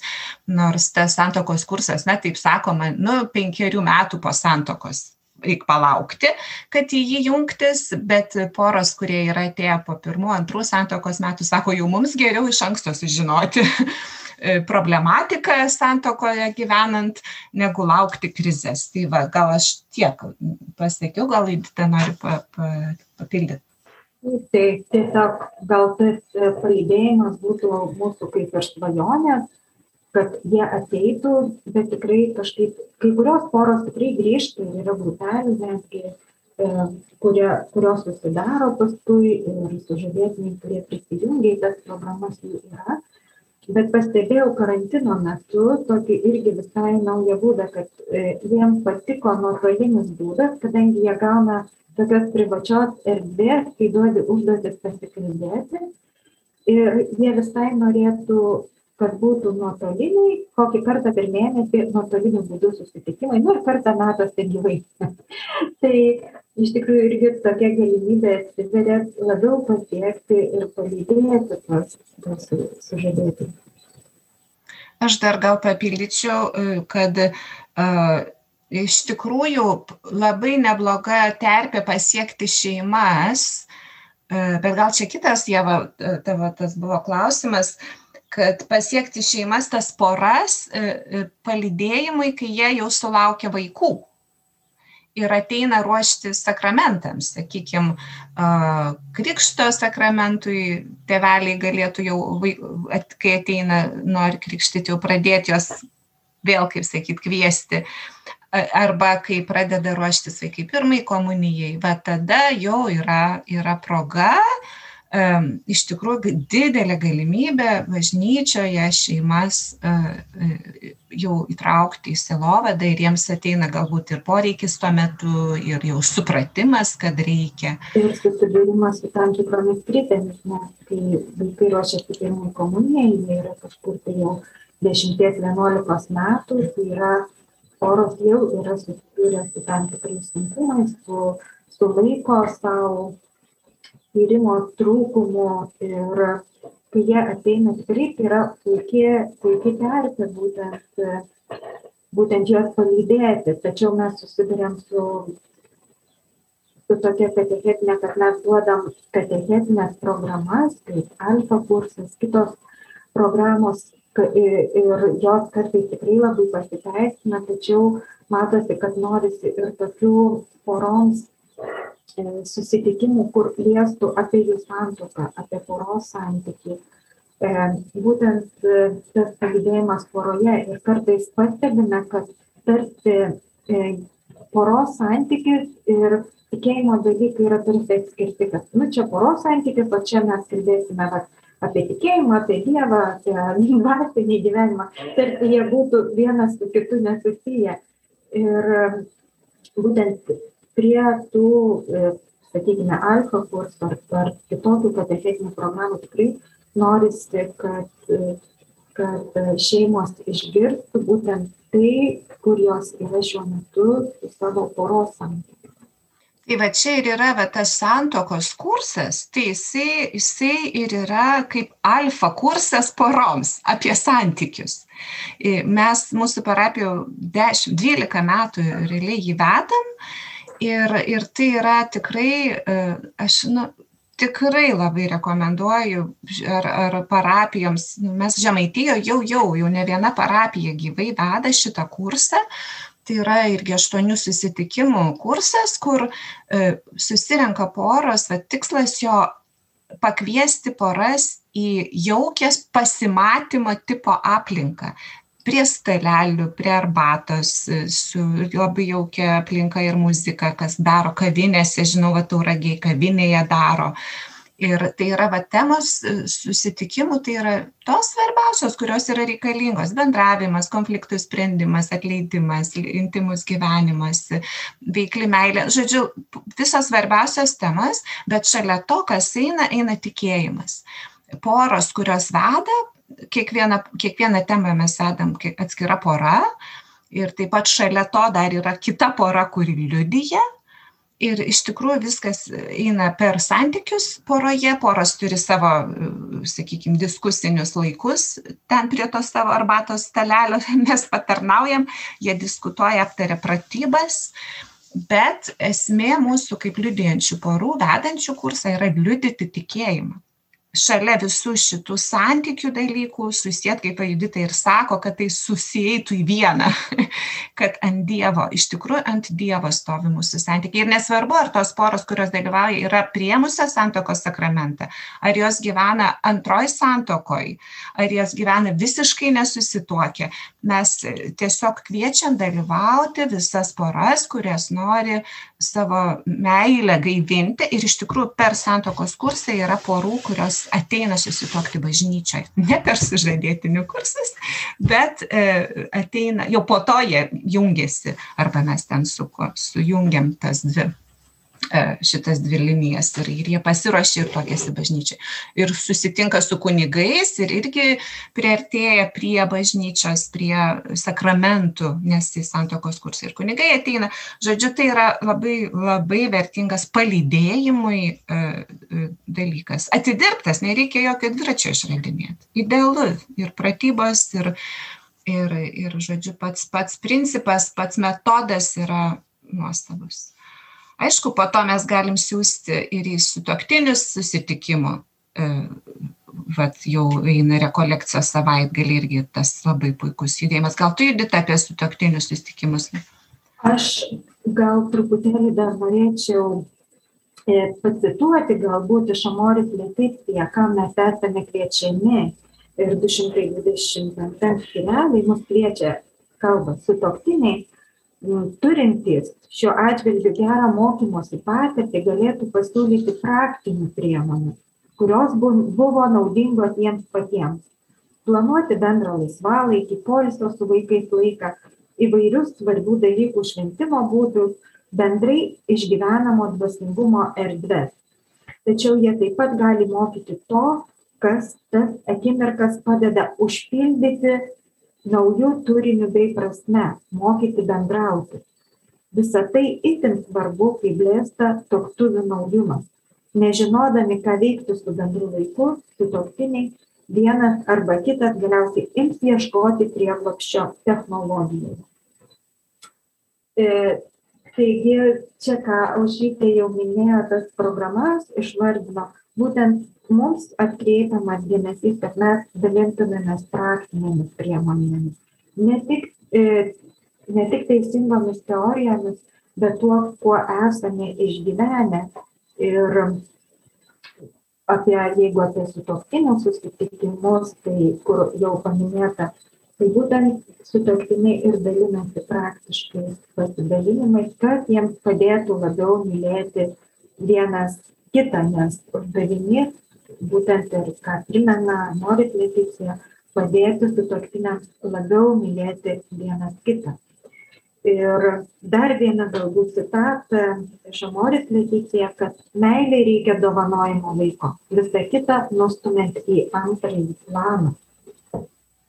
nors tas santokos kursas, na taip sakoma, nu, penkerių metų po santokos reik palaukti, kad į jį jungtis, bet poros, kurie yra atėję po pirmų, antrų santokos metų, sako, jau mums geriau iš anksto sužinoti problematiką santokoje gyvenant, negu laukti krizės. Tai va, gal aš tiek pasakiau, gal įdite noriu pa, pa, papildyti. Tai tiesiog gal tas palydėjimas būtų mūsų kaip ir svajonės, kad jie ateitų, bet tikrai kažkaip, kai kurios poros tikrai grįžta ir yra grupelių netgi, e, kurie, kurios susidaro paskui ir sužadėtiniai, kurie prisijungia į tas programas jų yra. Bet pastebėjau karantino metu tokį irgi visai naują būdą, kad e, jiems patiko nuotolinis būdas, kadangi jie gauna tokios privačios erdvės, kai duodi užduotis pasikalbėti. Ir jie visai norėtų kad būtų nuotoliniai, kokį kartą per mėnesį nuotoliniu būdu susitikimai, nu ir kartą metuose gyvai. tai iš tikrųjų irgi tokia galimybė atsiveria labiau pasiekti ir palydėti tos, tos sužadėti. Aš dar gal papildyčiau, kad uh, iš tikrųjų labai nebloga terpė pasiekti šeimas, uh, bet gal čia kitas, Jeva, tavo tas buvo klausimas, uh, kad pasiekti šeimas, tas poras e, e, palidėjimui, kai jie jau sulaukia vaikų ir ateina ruošti sakramentams, sakykime, krikšto sakramentui, tėveliai galėtų jau, kai ateina, nori krikštyti, jau pradėti juos vėl, kaip sakyti, kviesti. Arba kai pradeda ruoštis vaikai pirmai komunijai, va tada jau yra, yra proga uh, iš tikrųjų didelė galimybė bažnyčioje šeimas e, e, jau įtraukti į silovadą ir jiems ateina galbūt ir poreikis tuo metu, ir jau supratimas, kad reikia. Ir susidūrimas su tam tikromis krizėmis, nes kai vaikai ruošiasi pirmai komunijai, jie yra kažkur tai jau 10-11 metų, tai yra poros jau yra susidūrę su tam tikrais sunkumais, su, su laiko savo tyrimo trūkumų ir kai jie ateina tikrai tai yra puikiai, puikiai terpė būtent, būtent juos palydėti, tačiau mes susidurėm su, su tokia katechetinė, kad mes duodam katechetinės programas, kaip alfa kursas, kitos programos ir jos kartais tikrai labai pasiteisina, tačiau matosi, kad norisi ir tokių poroms susitikimų, kur liestų apie jų santoką, apie poros santykių. E, būtent e, tas palydėjimas poroje ir kartais pastebime, kad tarsi poros santykis ir tikėjimo dalykai yra tarsi atskirti, kad, nu, čia poros santykis, o čia mes kalbėsime va, apie tikėjimą, apie Dievą, apie dvasinį gyvenimą, tarsi jie būtų vienas su kitu nesusiję. Ir būtent prie tų, e, sakykime, alfa kursų ar, ar kitokių katechetinių programų tikrai norisi, kad, e, kad šeimos išgirstų būtent tai, kur jos yra šiuo metu savo poros santykiu. Tai va čia ir yra va, tas santokos kursas, tai jisai, jisai ir yra kaip alfa kursas poroms apie santykius. Mes mūsų parapijo 10-12 metų realiai jį vedam ir, ir tai yra tikrai, e, aš nu, tikrai labai rekomenduoju ar, ar parapijoms, nu, mes žemaitijo jau, jau, jau ne viena parapija gyvai veda šitą kursą, tai yra irgi aštuonių susitikimų kursas, kur e, susirenka poros, va, tikslas jo pakviesti poras į jaukias pasimatymo tipo aplinką prie stalelių, prie arbatos, e, su labai jaukia aplinka ir muzika, kas daro kavinėse, žinau, va, tauragiai kavinėje daro. Ir tai yra va temos e, susitikimų tai yra tos svarbiausios kurios yra reikalingos. Bendravimas konfliktų sprendimas atleidimas intymus gyvenimas veikli meilė. Žodžiu visos svarbiausios temos bet šalia to kas eina eina tikėjimas. Poros kurios veda kiekvieną kiekvieną temą mes vedam atskira pora. Ir taip pat šalia to dar yra kita pora kuri liudija. Ir iš tikrųjų viskas eina per santykius poroje. Poros turi savo sakykim diskusinius laikus ten prie to savo arbatos stalelio. Mes patarnaujam jie diskutuoja aptaria pratybas. Bet esmė mūsų kaip liudijančių porų vedančių kursą yra liudyti tikėjimą šalia visų šitų santykių dalykų susiet kaip judita ir sako kad tai susieitų į vieną kad ant dievo iš tikrųjų ant dievo stovi mūsų santykiai. Ir nesvarbu ar tos poros kurios dalyvauja yra priėmusios santuokos sakramentą ar jos gyvena antroj santuokoj ar jos gyvena visiškai nesusituokę mes tiesiog kviečiam dalyvauti visas poras kurios nori savo meilę gaivinti. Ir iš tikrųjų per santuokos kursą yra porų kurios ateina susituokti bažnyčioj ne per sužadėtinių kursus bet e, ateina jau po to jie jungiasi arba mes ten su sujungiam tas dvi šitas dvi linijas ir, ir jie pasiruošia ir tokiasi bažnyčiai. Ir susitinka su kunigais ir irgi priartėja prie bažnyčios, prie sakramentų, nes į santokos kursą ir kunigai ateina. Žodžiu, tai yra labai, labai vertingas palydėjimui e, e, dalykas. Atidirbtas, nereikia jokio dviračio išradinėti. Idealu ir pratybos, ir, ir, ir žodžiu, pats, pats principas, pats metodas yra nuostabus aišku po to mes galim siųsti ir į sutuoktinių susitikimų e, vat jau eina rekolekcijos savaitgalį irgi tas labai puikus judėjimas. Gal tu judita apie sutoktinių susitikimus? Aš gal truputėlį dar norėčiau e, pacituoti galbūt iš Amoris Leticija, kam mes esame kviečiami. Ir 225 skireliai mus kviečia, kalba sutoktiniai, turintys šiuo atžvilgiu gerą mokymosi patirtį galėtų pasiūlyti praktinių priemonių, kurios buvo naudingos jiems patiems. Planuoti bendrą laisvalaikį, poilsio su vaikais laiką, įvairius svarbių dalykų šventimo būdus, bendrai išgyvenamo dvasingumo erdves. Tačiau jie taip pat gali mokyti to, kas tas akimirkas padeda užpildyti nauju turiniu bei prasme mokyti bendrauti. Visa tai itin svarbu kai blėsta tuoktuvių naujumas. Nežinodami ką veikti su bendru vaiku sutuoktiniai vienas arba kitas galiausiai ims ieškoti prieglobsčio technologijoje. E, taigi čia ką aušrytė jau minėjo tas programas išvardino. Būtent mums atkreipiamas dėmesys, kad mes dalintumėmės praktinėmis priemonėmis. Ne tik, e, ne tik teisingomis teorijomis, bet tuo, kuo esame išgyvenę. Ir apie, jeigu apie sutoktinių susitikimus, tai kur jau paminėta, tai būtent sutoktiniai ir dalinasi praktiškai pasidalinimais, kas jiems padėtų labiau mylėti vienas kitą, nes uždavinys būtent ir ką primena Moris Leticija, padėti sutoktiniams labiau mylėti vienas kitą. Ir dar viena galbūt citata iš Amoris Leticija, kad meiliai reikia dovanojimo laiko, visą kitą nustumėt į antrąjį planą.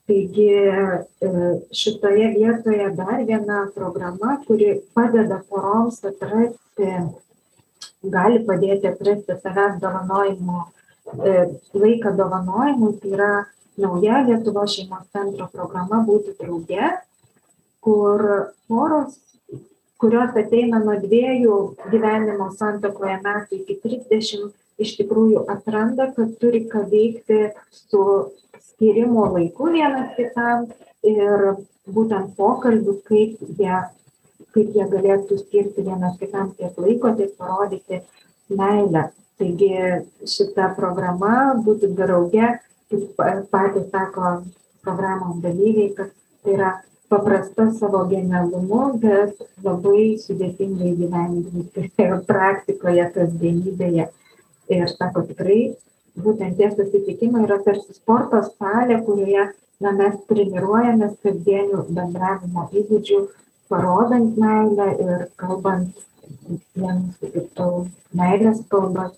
Taigi e, šitoje vietoje dar viena programa, kuri padeda poroms atrasti gali padėti atrasti savęs dovanojimo laiką dovanojimui, tai yra nauja Lietuvo šeimos centro programa būti drauge, kur poros, kurios ateina nuo dviejų gyvenimo santokoje metų iki 30, iš tikrųjų atranda, kad turi ką veikti su skirimo laiku vienas kitam ir būtent pokalbių, kaip jie kaip jie galėtų skirti vienas kitam tiek laiko, tiek parodyti meilę. Taigi šita programa būtų drauge, kaip patys sako programos dalyviai, kad tai yra paprasta savo genialumu, bet labai sudėtingai gyvendinti praktikoje, kasdienybėje. Ir sako tikrai, būtent tie susitikimai yra tarsi sporto salė, kurioje na, mes treniruojamės kasdienių bendravimo įgūdžių parodant meilę ir kalbant vienas su kitu meilės kalbas,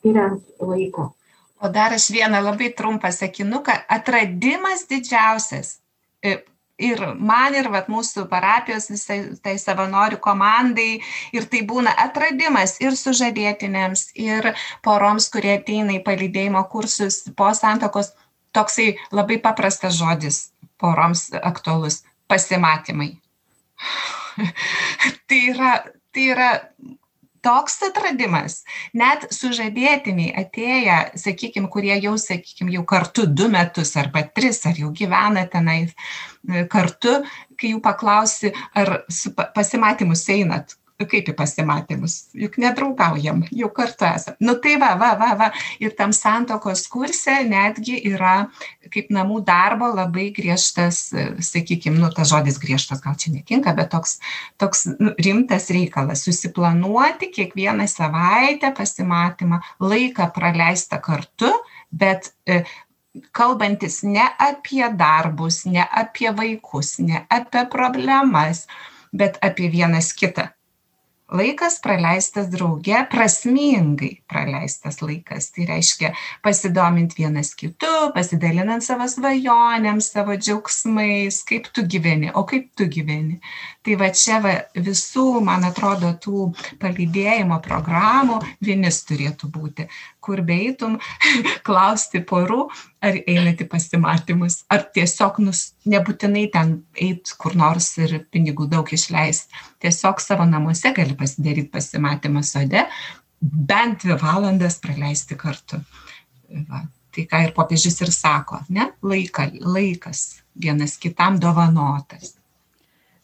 skiriant laiko. O dar aš vieną labai trumpą sakinuką. Atradimas didžiausias. E, ir man, ir vat, mūsų parapijos visai tai savanorių komandai. Ir tai būna atradimas ir sužadėtinėms, ir poroms, kurie ateina į palydėjimo kursus po santokos. Toksai labai paprastas žodis poroms aktualus - pasimatymai tai yra, tai yra toks atradimas. Net sužadėtiniai atėję, sakykime, kurie jau, sakykime, jau kartu du metus arba tris, ar jau gyvena tenai e, kartu, kai jų paklausi, ar pasimatymus einat, kaip į pasimatymus, juk nedraugaujam, jau kartu esam. Nu tai va, va, va, va. Ir tam santokos kurse netgi yra kaip namų darbo labai griežtas, sakykime, nu tas žodis griežtas gal čia netinka, bet toks, toks nu, rimtas reikalas. Susiplanuoti kiekvieną savaitę pasimatymą, laiką praleistą kartu, bet e, kalbantis ne apie darbus, ne apie vaikus, ne apie problemas, bet apie vienas kitą laikas praleistas drauge prasmingai praleistas laikas. Tai reiškia pasidomint vienas kitu pasidalinant savo svajonėm savo džiaugsmais. Kaip tu gyveni? O kaip tu gyveni? Tai va čia va visų man atrodo tų palydėjimo programų vinis turėtų būti kur beeitum klausti porų ar einat į pasimatymus ar tiesiog nus nebūtinai ten eit kur nors ir pinigų daug išleist. Tiesiog savo namuose gali pasidaryt pasimatymą sode bent dvi valandas praleisti kartu. Va tai ką ir popiežius ir sako ne? Laiką laikas vienas kitam dovanotas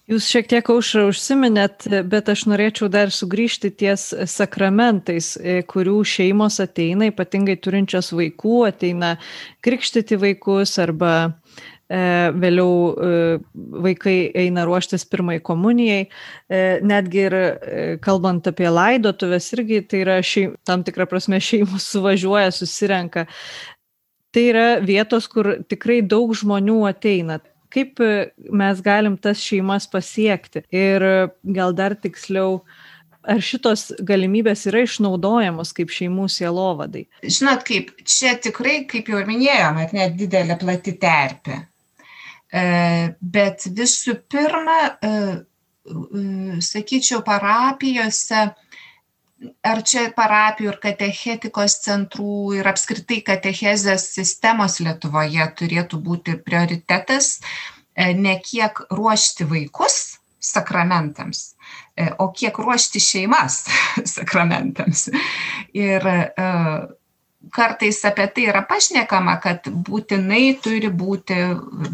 Jūs šiek tiek aušra užsiminėt, bet aš norėčiau dar sugrįžti ties sakramentais, e, kurių šeimos ateina, ypatingai turinčios vaikų, ateina krikštyti vaikus arba e, vėliau e, vaikai eina ruoštis pirmai komunijai. Netgi ir kalbant apie laidotuvės, irgi tai yra šeim, tam tikrą prasme šeimos suvažiuoja, susirenka. Tai yra vietos, kur tikrai daug žmonių ateina kaip e, mes galim tas šeimas pasiekti ir e, gal dar tiksliau, ar šitos galimybės yra išnaudojamos kaip šeimų sielovadai? Žinot, kaip čia tikrai, kaip jau ir minėjom, ar net didelė plati terpė. E, bet visų pirma, sakyčiau, parapijose ar čia parapijų ir katechetikos centrų ir apskritai katechezės sistemos Lietuvoje turėtų būti prioritetas e, ne kiek ruošti vaikus sakramentams, e, o kiek ruošti šeimas sakramentams. Ir e, kartais apie tai yra pašnekama, kad būtinai turi būti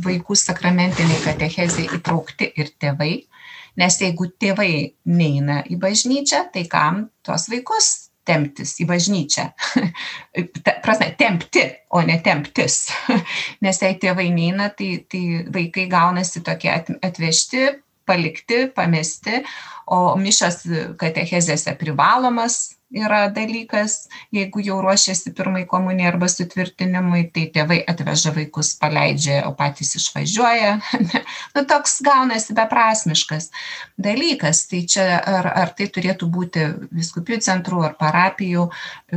vaikų sakramentiniai katechezai įtraukti ir tėvai nes jeigu tėvai neina į bažnyčią, tai kam tuos vaikus temptis į bažnyčią. Prasme, tempti, o ne temptis. Nes jei tėvai neina, tai, tai vaikai gaunasi tokie atvežti, palikti, pamesti, o mišas katechezėse privalomas yra dalykas, jeigu jau ruošiasi pirmai komunijai arba sutvirtinimui, tai tėvai atveža vaikus, paleidžia, o patys išvažiuoja. nu, toks gaunasi beprasmiškas dalykas. Tai čia ar, ar tai turėtų būti viskupijų centrų ar parapijų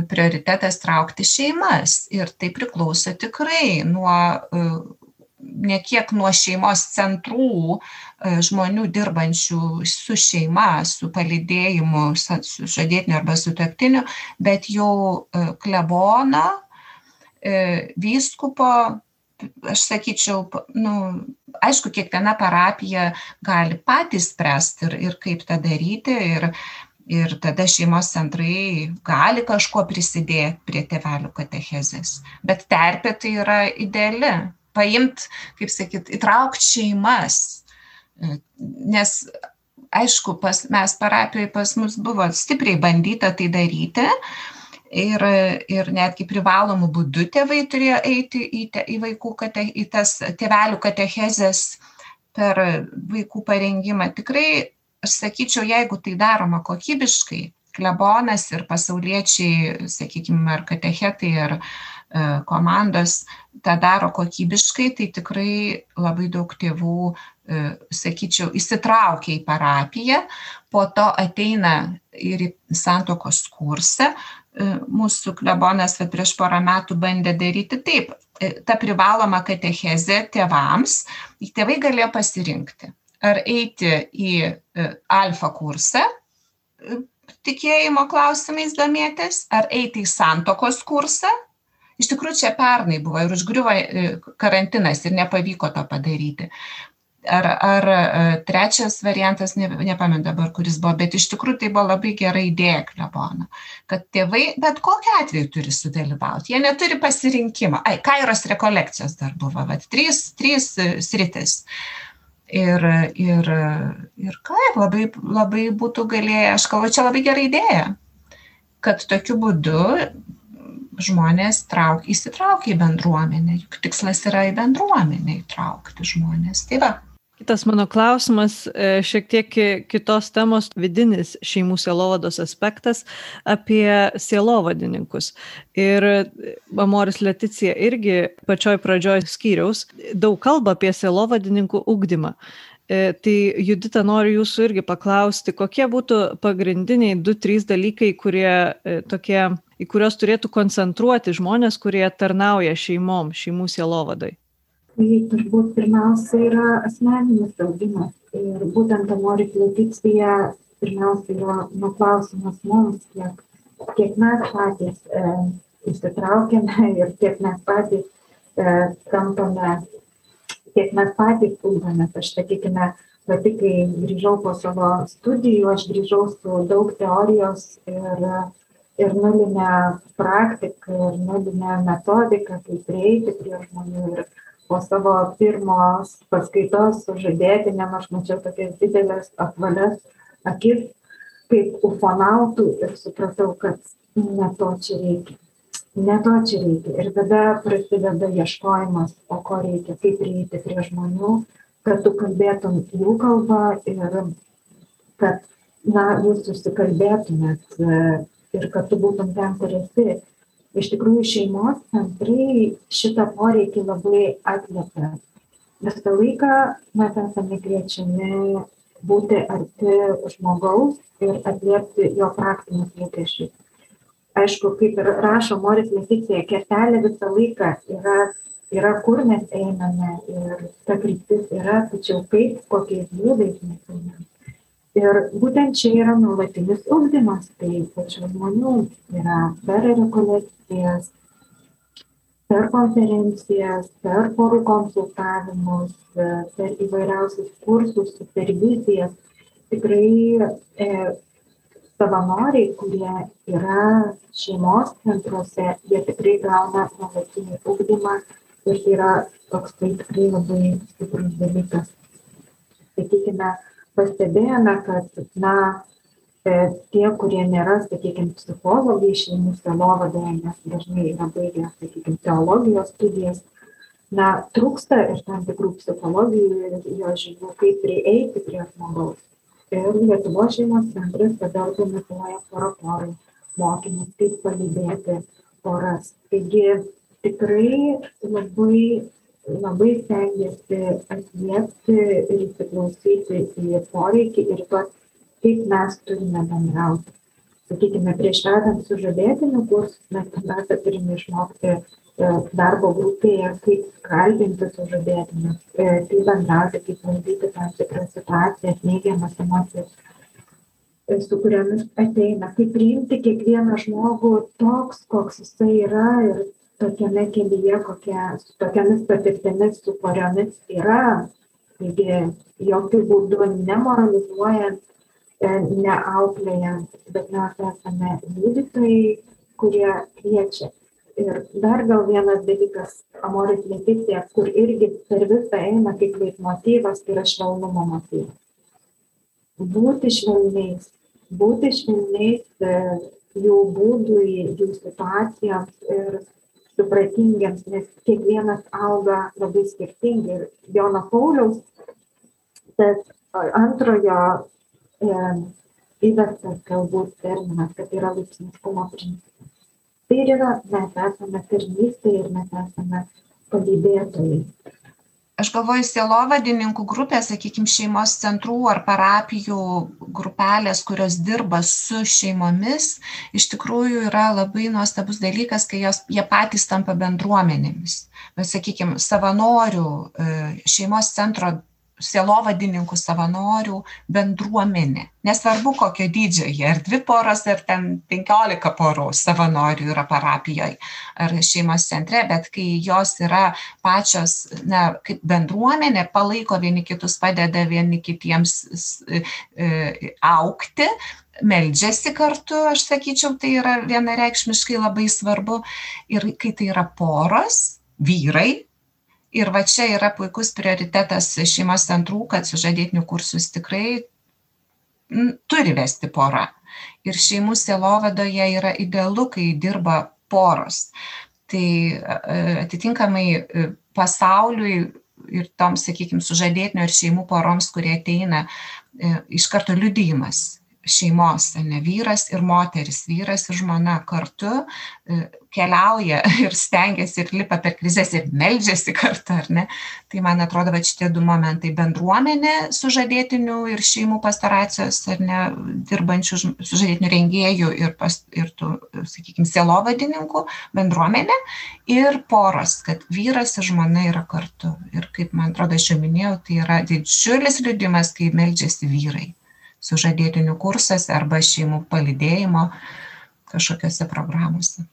prioritetas traukti šeimas. Ir tai priklauso tikrai nuo ne kiek nuo šeimos centrų e, žmonių dirbančių su šeima, su palidėjimu, su žadėtiniu arba su taktiniu, bet jau e, klebono, vyskupo, aš sakyčiau, nu, aišku, kiekviena parapija gali patys spręsti ir, ir kaip tą daryti. Ir, ir tada šeimos centrai gali kažkuo prisidėti prie tėvelių katechezės. Bet terpė tai yra ideali. Paimt, kaip sakyt, įtraukti šeimas. Nes, aišku, pas, mes parapijoje pas mus buvo stipriai bandyta tai daryti. Ir, ir netgi privalomų būdų tėvai turėjo eiti į, te, į vaikų kate, į tas tėvelių katechezės per vaikų parengimą. Tikrai aš sakyčiau, jeigu tai daroma kokybiškai, klebonas ir pasauliečiai, sakykime, ar katechetai, ar e, komandos tą daro kokybiškai, tai tikrai labai daug tėvų, e, sakyčiau, įsitraukia į parapiją, po to ateina ir į santokos kursą. E, mūsų klebonas prieš porą metų bandė daryti taip. Ta privaloma katechezė tėvams, tėvai galėjo pasirinkti ar eiti į e, alfa kursą e, tikėjimo klausimais domėtis, ar eiti į santokos kursą. Iš tikrųjų, čia pernai buvo ir užgriuvo e, karantinas ir nepavyko to padaryti. Ar, ar trečias variantas, ne, nepamenu dabar, kuris buvo, bet iš tikrųjų tai buvo labai gera idėja klebono, kad tėvai bet kokiu atveju turi sudalyvauti, jie neturi pasirinkimo. Ai, kairos rekolekcijos dar buvo, va, trys, trys sritis. Uh, Ir, ir, ir kaip labai, labai būtų galėję, aš kalbu, čia labai gera idėja, kad tokiu būdu žmonės trauk, įsitraukia į bendruomenę, juk tikslas yra į bendruomenę įtraukti žmonės. Tai va, Kitas mano klausimas, e, šiek tiek kitos temos, vidinis šeimų sielovados aspektas apie sielovadininkus. Ir Amoris Leticija irgi pačioj pradžioj skyriaus daug kalba apie sielovadininkų ugdymą. E, tai Judita noriu jūsų irgi paklausti, kokie būtų pagrindiniai du, trys dalykai, kurie e, tokie, į kuriuos turėtų koncentruoti žmonės, kurie tarnauja šeimom, šeimų sielovadai tai turbūt pirmiausia yra asmeninis augimas. Ir būtent Amoris Leticija pirmiausia yra nu, klausimas mums, kiek, kiek mes patys e, įsitraukiame ir kiek mes patys e, tampame, kiek mes patys ugdomės. Aš sakykime, pati, kai grįžau po savo studijų, aš grįžau su daug teorijos ir, ir nulinę praktiką, ir nulinę metodiką, kaip prieiti prie žmonių. Ir, po savo pirmos paskaitos sužadėtiniam aš mačiau tokias didelės apvalias akis kaip ufonautų ir supratau, kad ne to čia reikia. Ne to čia reikia. Ir tada prasideda ieškojimas, o ko reikia, kaip prieiti prie žmonių, kad tu kalbėtum jų kalbą ir kad, na, jūs susikalbėtumėt ir kad tu būtum ten, kur esi iš tikrųjų šeimos centrai šitą poreikį labai atliepia. Visą laiką mes esame kviečiami būti arti žmogaus ir atliepti jo praktinius lūkesčius. Aišku, kaip ir rašo Moris Leticija, kertelė visą laiką yra, yra, kur mes einame ir ta kryptis yra, tačiau kaip, kokiais būdais mes einame ir būtent čia yra nuolatinis ugdymas tai pačių žmonių yra per rekolekcijas per konferencijas per porų konsultavimus per įvairiausius kursus supervizijas tikrai e, savanoriai kurie yra šeimos centruose jie tikrai gauna nuolatinį ugdymą ir tai yra toks tai tikrai labai stiprus dalykas. Sakykime pastebėjome, kad, na, e, tie, kurie nėra, sakykime, psichologai šeimų selovadoje, nes dažnai yra baigę, sakykime, teologijos studijas, na, trūksta ir tam tikrų psichologijų ir jo žinių, kaip prieiti prie žmogaus. Ir Lietuvos šeimos centras tada organizuoja poroporai mokymus, kaip palydėti poras. Taigi tikrai labai labai stengiasi atliepti ir įsiklausyti į poreikį ir tuos, kaip mes turime bendrauti. Sakykime, prieš vedant sužadėtinių kursus mes pirmiausia turime išmokti darbo grupėje, kaip kalbinti sužadėtinės, kaip bendrauti, kaip valdyti tam tikras situacijas, neigiamas emocijas, su kuriomis ateina, kaip priimti kiekvieną žmogų toks, koks jisai yra ir tokiame kelyje, kokia, su tokiamis patirtimis, su kuriomis yra. Taigi, jokių būdų nemoralizuojant, neauklėjant, bet mes esame liudytojai, kurie kviečia ir dar gal vienas dalykas amoris leticija kur irgi per visą eina kaip leitmotyvas tai yra švelnumo motyvas būti švelniais būti švelniais e, jų būdui jų situacijoms ir supratingiems nes kiekvienas auga labai skirtingai. Ir jono pauliaus tas antrojo e, įvestas galbūt terminas kad yra laipsniškumo principas. Tai yra mes esame tarnystėje ir mes esame palydėtojai aš galvoju sielovadininkų grupė sakykim šeimos centrų ar parapijų grupelės kurios dirba su šeimomis iš tikrųjų yra labai nuostabus dalykas kai jos jie patys tampa bendruomenėmis. Bet sakykim savanorių e, šeimos centro sielovadininkų savanorių bendruomenė. Nesvarbu kokio dydžio jie ar dvi poros ar ten penkiolika porų savanorių yra parapijoj ar šeimos centre bet kai jos yra pačios na kaip bendruomenė palaiko vieni kitus padeda vieni kitiems e, augti meldžiasi kartu aš sakyčiau tai yra vienareikšmiškai labai svarbu. Ir kai tai yra poros vyrai ir va čia yra puikus prioritetas šeimos centrų kad sužadėtinių kursus tikrai turi vesti pora. Ir šeimų sielovadoje yra idealu, kai dirba poros. Tai atitinkamai e, pasauliui ir toms, sakykime, sužadėtinių ir šeimų poroms, kurie ateina, e, iš karto liudijimas šeimos, ne vyras ir moteris, vyras ir žmona kartu e, keliauja ir stengiasi ir lipa per krizės ir meldžiasi kartu, ar ne? Tai man atrodo, kad šitie du momentai - bendruomenė sužadėtinių ir šeimų pastoracijos, ar ne, dirbančių sužadėtinių rengėjų ir, pas, ir tų, sakykime, sielovadininkų bendruomenė ir poros, kad vyras ir žmona yra kartu. Ir kaip man atrodo, aš jau minėjau, tai yra didžiulis liudimas, kai meldžiasi vyrai sužadėtinių kursas arba šeimų palydėjimo kažkokiose programuose.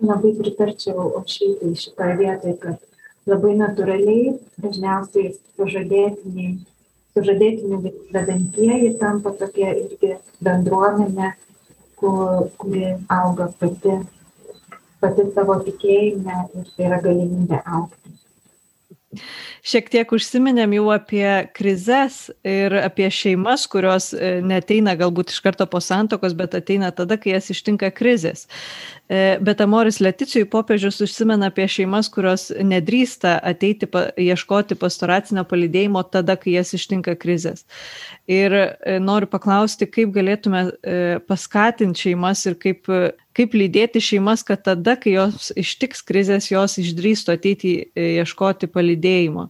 Labai pritarčiau Ošytai šitoje vietoje, kad labai natūraliai dažniausiai sužadėtiniai, sužadėtinių vedantieji tampa tokia irgi bendruomenė, kur, kuri auga pati, pati savo tikėjime ir tai yra galimybė aukti šiek tiek užsiminėm jau apie krizes ir apie šeimas, kurios e, neteina galbūt iš karto po santokos, bet ateina tada, kai jas ištinka krizės. E, bet Amoris Leticijui popiežius užsimena apie šeimas, kurios nedrįsta ateiti pa, ieškoti pastoracinio palidėjimo tada, kai jas ištinka krizės. Ir e, noriu paklausti, kaip galėtume paskatinti šeimas ir kaip kaip lydėti šeimas, kad tada, kai jos ištiks krizės, jos išdrįstų ateiti ieškoti palydėjimo.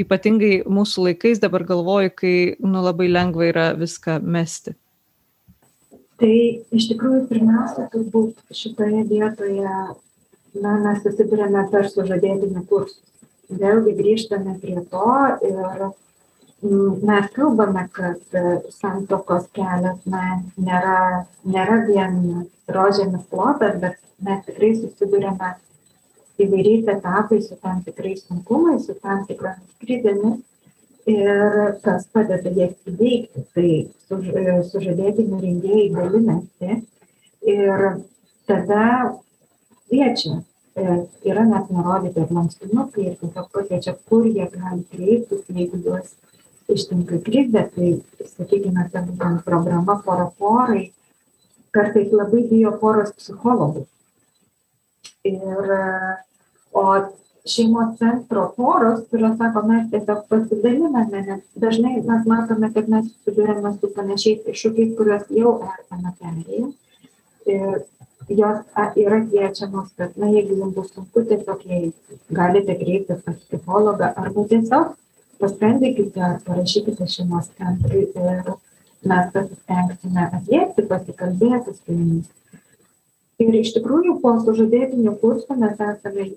Ypatingai mūsų laikais dabar galvoju, kai nu, labai lengva yra viską mesti. Tai iš tikrųjų pirmiausia, turbūt šitoje vietoje na, mes susidurėme per sužadėtinių kursus. Vėlgi grįžtame prie to ir mes kalbame, kad santokos kelias na, nėra, nėra vien rožėmis klotas, bet mes tikrai susidurėme įvairiais etapais su tam tikrais sunkumais, su tam tikromis krizėmis ir kas padeda jas įveikti. Tai suž, sužadėtinių rengėjai dalinasi ir tada kviečia. E, yra net nurodyti ir lankstinukai ir tiesiog pakviečia, kur jie gali kreiptis, jeigu juos ištinka krizė, tai sakykime, ta būtent programa pora porai, kartais labai bijo poros psichologų. Ir, o šeimos centro poros, kurios sako, mes tiesiog pasidaliname, nes dažnai mes matome, kad mes susidurėme su panašiais iššūkiais, kuriuos jau esame perėję. Ir jos yra kviečiamos, kad, na, jeigu jums bus sunku, tiesiog jei galite kreiptis pas psichologą arba tiesiog paskambinkite ar parašykite šeimos centrui ir mes pasistengsime atliepti, pasikalbėti su jumis. Ir iš tikrųjų po sužadėtinių kursų mes esame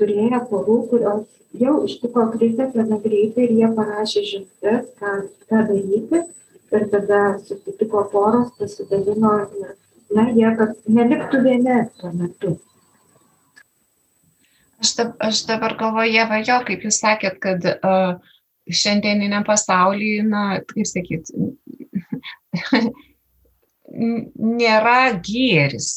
turėję porų, kurios jau ištiko krizė gana greitai ir jie parašė žinutės, ką, ką daryti. Ir tada susitiko poros, pasidalino ir, na, jie, kad neliktų vieni tuo metu. Aš, dab, aš dabar galvoju, va jo, kaip jūs sakėt, kad uh, šiandieniniam pasaulyje, na, kaip sakyt, nėra gėris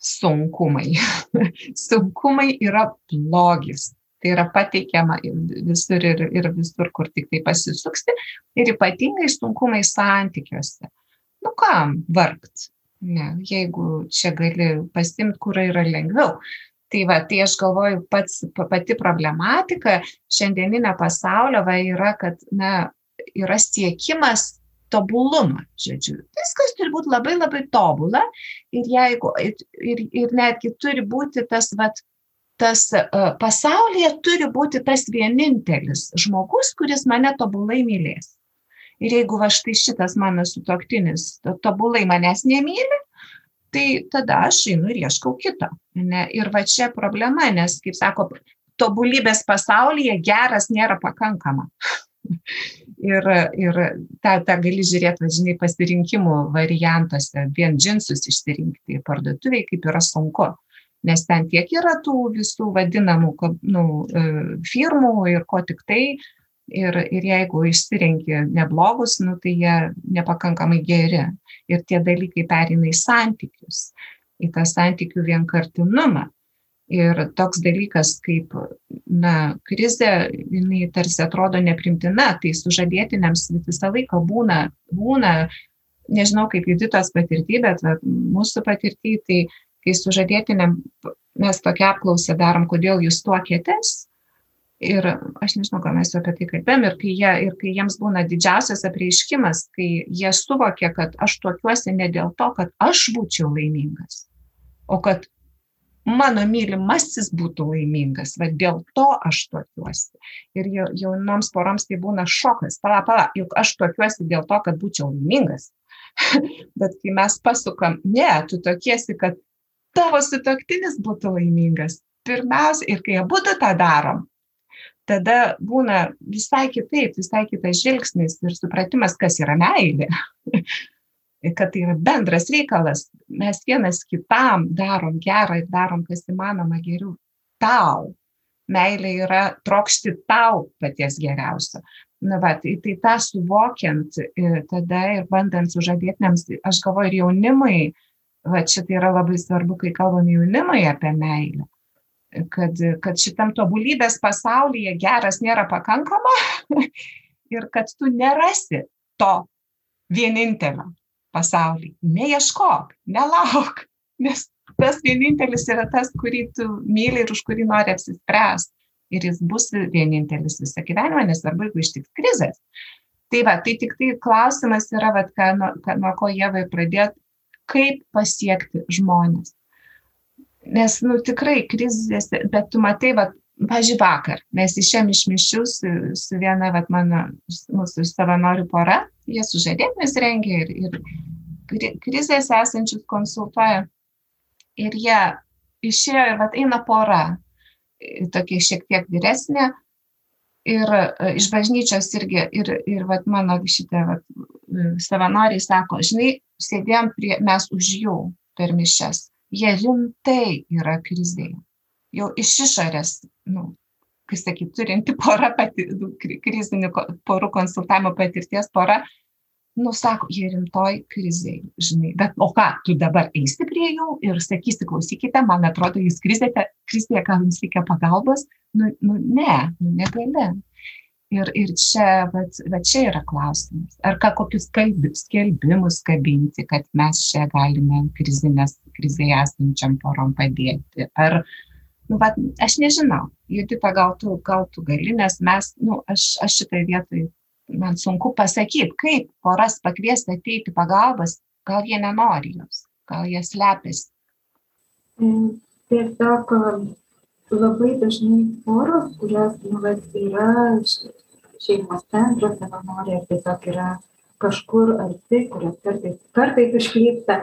sunkumai. sunkumai yra blogis. Tai yra pateikiama visur ir, ir visur, kur tik tai pasisuksi. Ir ypatingai sunkumai santykiuose. Nu kam vargt? Ne, jeigu čia gali pasimti, kur yra lengviau. Tai va, tai aš galvoju, pats, pati problematika šiandieninio pasaulio va yra, kad, na, yra siekimas tobulumą, žodžiu. Viskas turi būti labai labai tobula ir, jeigu, ir, ir netgi turi būti tas, vat, tas uh, pasaulyje turi būti tas vienintelis žmogus, kuris mane tobulai mylės. Ir jeigu va štai šitas mano sutoktinis tobulai manęs nemyli, tai tada aš einu ir ieškau kito. Ne? Ir va čia problema, nes, kaip sako, tobulybės pasaulyje geras nėra pakankama. ir, ir tą, tą gali žiūrėti, važinai, pasirinkimų variantuose, vien džinsus išsirinkti parduotuviai, kaip yra sunku. Nes ten tiek yra tų visų vadinamų nu, e, firmų ir ko tik tai. Ir, ir jeigu išsirenki neblogus, nu, tai jie nepakankamai geri. Ir tie dalykai perina į santykius, į tą santykių vienkartinumą. Ir toks dalykas kaip, na, krizė, jinai tarsi atrodo neprimtina, tai sužadėtiniams visą laiką būna, būna, nežinau kaip juditos patirtį, bet va, mūsų patirtį, tai kai sužadėtiniam mes tokia apklausą darom, kodėl jūs tuokėtės. Ir aš nežinau, ką mes apie tai kalbėjom, ir kai, jie, ir kai jiems būna didžiausias apreiškimas, kai jie suvokia, kad aš tuokiuosi ne dėl to, kad aš būčiau laimingas, o kad mano mylimasis būtų laimingas, va dėl to aš tokiuosi. Ir jaunoms poroms tai būna šokas, pala, pala, juk aš tokiuosi dėl to, kad būčiau laimingas. Bet kai mes pasukam, ne, tu tokiesi, kad tavo sutoktinis būtų laimingas. Pirmiausia, ir kai abu tą darom, tada būna visai kitaip, visai kitas žvilgsnis ir supratimas, kas yra meilė. kad tai yra bendras reikalas. Mes vienas kitam darom gerą ir darom, kas įmanoma geriau. Tau. Meilė yra trokšti tau paties geriausio. Na, va, tai, tai tą suvokiant e, tada ir bandant sužadėtiniams, aš galvoju ir jaunimui, va čia tai yra labai svarbu, kai kalbam jaunimui apie meilę, kad, kad šitam tobulybės pasaulyje geras nėra pakankama ir kad tu nerasi to vienintelio pasaulį. Neieškok, nelauk, nes tas vienintelis yra tas, kurį tu myli ir už kurį nori apsispręsti. Ir jis bus vienintelis visą gyvenimą, nesvarbu, jeigu ištiks krizės. Tai va, tai tik tai klausimas yra, va, ką, nuo, ką, nuo ko Jėvai pradėti, kaip pasiekti žmonės. Nes, nu, tikrai krizėse, bet tu matai, va, pažiūrėjau, vakar mes išėm iš mišių su, su viena, va, mano, mūsų savanorių pora, jie sužadėtinis rengia ir, ir krizėse esančius konsultuoja. Ir jie išėjo ir vat eina pora, tokia šiek tiek vyresnė. Ir e, iš bažnyčios irgi, ir, ir vat mano šitie vat, savanoriai sako, žinai, sėdėjom prie, mes už jų per mišes. Jie rimtai yra krizėje. Jau iš išorės, nu, kai sakyt, turinti pora pati, krizinių porų konsultavimo patirties pora, nu, sako, jie rimtoj krizėje, žinai, bet o ką, tu dabar eisi prie jų ir sakysi, klausykite, man atrodo, jūs krizėte, krizėje, ką jums reikia pagalbos, nu, nu ne, nu, negali. Ir, ir čia, bet, bet čia yra klausimas, ar ką kokius skelbimus kabinti, kad mes čia galime krizinės, krizėje esančiam porom padėti, ar, nu, bet aš nežinau, Judita, gal tu, gal tu gali, nes mes, nu, aš, aš šitą vietą man sunku pasakyti, kaip poras pakviesti ateiti pagalbas, gal jie nenori jos, gal jie slepiasi. Mm, tiesiog labai dažnai poros, kurios nu, yra šeimos centro savanoriai, tiesiog yra kažkur arti, kurios kartais, kartais išklypsta,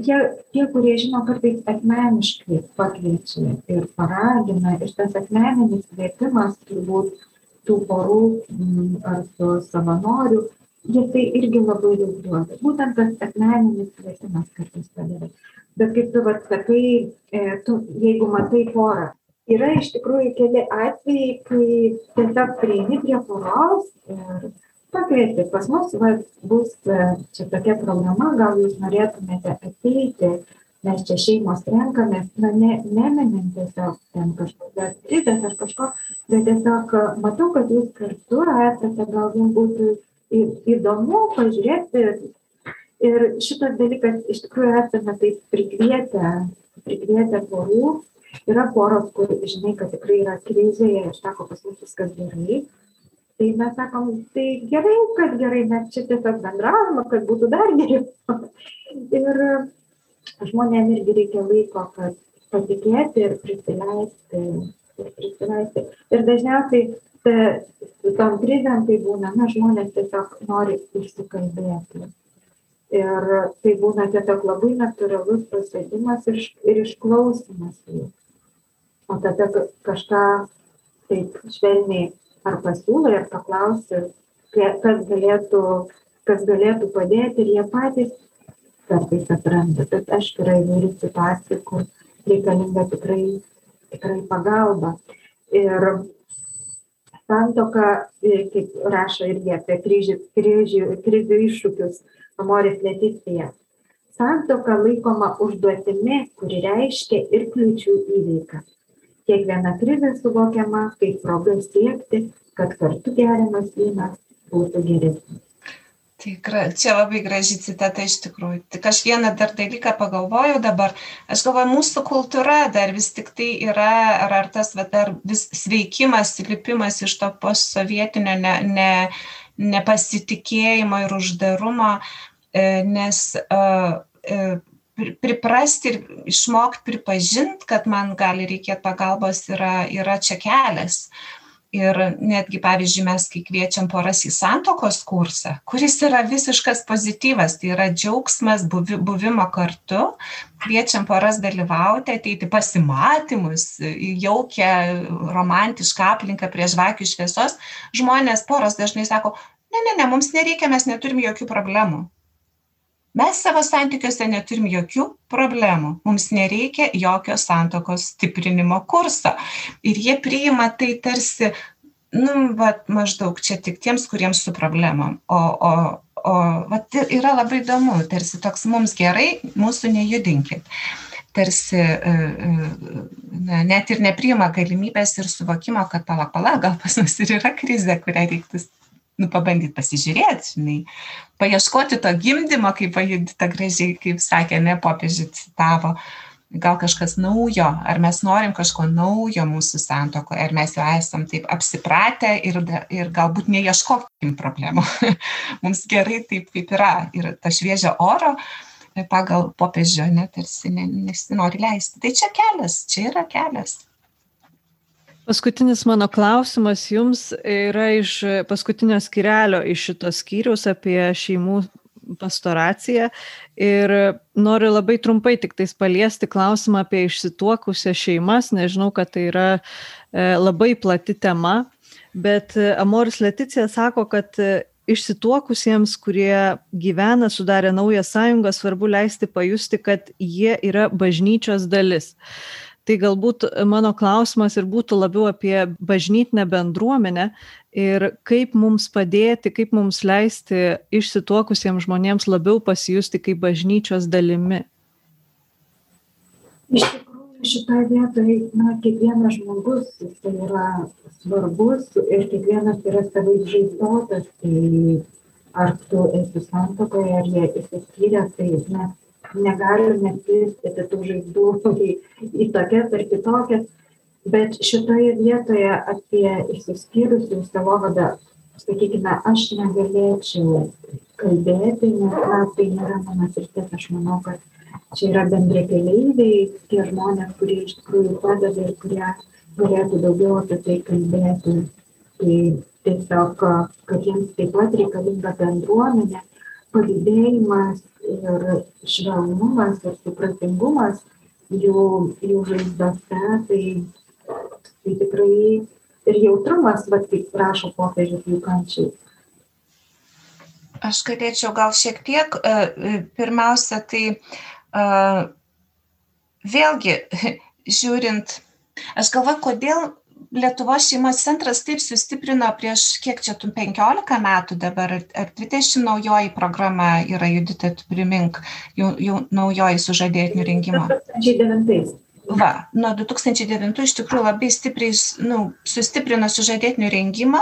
jie, tie, kurie žino, kartais asmeniškai pakviečia ir paragina, ir tas asmeninis kvietimas turbūt tų porų mm, ar su savanoriu, jie tai irgi labai daug duoda. Būtent tas asmeninis kvietimas kartais padeda. Bet kaip tu vad sakai, e, tu, jeigu matai porą, yra iš tikrųjų keli atvejai, kai tiesiog prieini prie poros ir pakvieti pas mus, va, bus e, čia tokia programa, gal jūs norėtumėte ateiti mes čia šeimos renkamės, na, ne, neminint tiesiog ten kažkokios krizės ar kažko, bet tiesiog matau, kad jūs kartu esate, gal jums būtų įdomu pažiūrėti. Ir šitas dalykas iš tikrųjų esame taip prikvietę, prikvietę porų. Yra poros, kur žinai, kad tikrai yra krizėje ir sako, pas mus viskas gerai. Tai mes sakom, tai gerai, kad gerai, mes čia tiesiog bendravome, kad būtų dar geriau. ir žmonėm irgi reikia laiko, kad patikėti ir prisileisti. Ir, prisileisti. ir dažniausiai ta, tom krizėm tai būna, na, žmonės tiesiog nori išsikalbėti. Ir tai būna tiesiog labai natūralus pasėdimas ir, ir išklausimas jų. O tada kažką taip švelniai ar pasiūlai, ar paklausi, kas galėtų, kas galėtų padėti ir jie patys kartais atranda, bet aišku yra įvairių situacijų, kur reikalinga tikrai, tikrai pagalba. Ir santoka, kaip rašo irgi apie kryžių, kryžių, kryžių iššūkius, Amoris Leticija. Santoka laikoma užduotimi, kuri reiškia ir kliūčių įveiką. Kiekviena krizė suvokiama kaip proga siekti, kad kartu geriamas vynas būtų geresnis. Tai čia labai graži citata iš tikrųjų. Tik aš vieną dar dalyką pagalvojau dabar. Aš galvoju, mūsų kultūra dar vis tik tai yra, ar, ar tas va, dar vis sveikimas, lipimas iš to postsovietinio ne, ne, nepasitikėjimo ir uždarumo, e, nes uh, priprasti ir išmokti pripažinti, kad man gali reikėti pagalbos, yra, yra čia kelias. Ir netgi pavyzdžiui mes kai kviečiam poras į santuokos kursą kuris yra visiškas pozityvas tai yra džiaugsmas buvi buvimo kartu. Kviečiam poras dalyvauti ateiti pasimatymus į jaukią romantišką aplinką prie žvakių šviesos. Žmonės poros dažnai sako ne ne ne mums nereikia mes neturim jokių problemų mes savo santykiuose neturim jokių problemų. Mums nereikia jokio santuokos stiprinimo kurso. Ir jie priima tai tarsi nu vat maždaug čia tik tiems kuriems su problemom. O o o vat yra labai įdomu. Tarsi toks mums gerai mūsų nejudinkit. Tarsi e, e, na, net ir nepriima galimybės ir suvokimo, kad pala, pala, gal pas mus ir yra krizė, kurią reiktų nu, pabandyti pasižiūrėti, žinai, paieškoti to gimdymo, kaip pajudita gražiai, kaip sakė, ne popiežiai citavo, gal kažkas naujo, ar mes norim kažko naujo mūsų santokoje, ar mes jau esam taip apsipratę ir, ir galbūt neieškokim problemų. Mums gerai taip, kaip yra. Ir ta šviežia oro pagal popiežio net tarsi nesinori leisti. Tai čia kelias, čia yra kelias. Paskutinis mano klausimas jums yra iš paskutinio skirelio iš šito skyriaus apie šeimų pastoraciją. Ir noriu labai trumpai tik tais paliesti klausimą apie išsituokusią šeimas, nežinau, kad tai yra e, labai plati tema, bet Amoris Leticija sako, kad išsituokusiems, kurie gyvena, sudarė naują sąjungą, svarbu leisti pajusti, kad jie yra bažnyčios dalis tai galbūt mano klausimas ir būtų labiau apie bažnytinę bendruomenę ir kaip mums padėti, kaip mums leisti išsituokusiems žmonėms labiau pasijusti kaip bažnyčios dalimi. Iš tikrųjų, šitoje vietoje, na, kiekvienas žmogus tai yra svarbus ir kiekvienas yra savai žaidotas, tai ar tu esi santokoje, ar jie įsiskyrė, tai mes negalime skirstyti tų žaizdų į, į tokias ar kitokias, bet šitoje vietoje apie išsiskyrusių savovadą, sakykime, aš negalėčiau kalbėti, nes na, tai nėra mano sritis, aš manau, kad čia yra bendrai keleiviai, tie žmonės, kurie iš tikrųjų padeda ir kurie galėtų daugiau apie tai kalbėti. Tai tiesiog, kad jiems taip pat reikalinga bendruomenė, palydėjimas, ir švelnumas ir supratingumas jų, jų žaizdose, tai, tai tikrai ir jautrumas, bet kaip rašo popiežius jų kančiai. Aš galėčiau gal šiek tiek, e, e, pirmiausia, tai e, vėlgi, žiūrint, aš galvoju, kodėl Lietuvos šeimos centras taip sustiprino prieš kiek čia tų 15 metų dabar, ar 20 naujoji programa yra, Judita, tu primink, jau, jau naujoji sužadėtinių rengimo. 2009. Va, nuo 2009 iš tikrųjų labai stipriai nu, sustiprino sužadėtinių rengimą,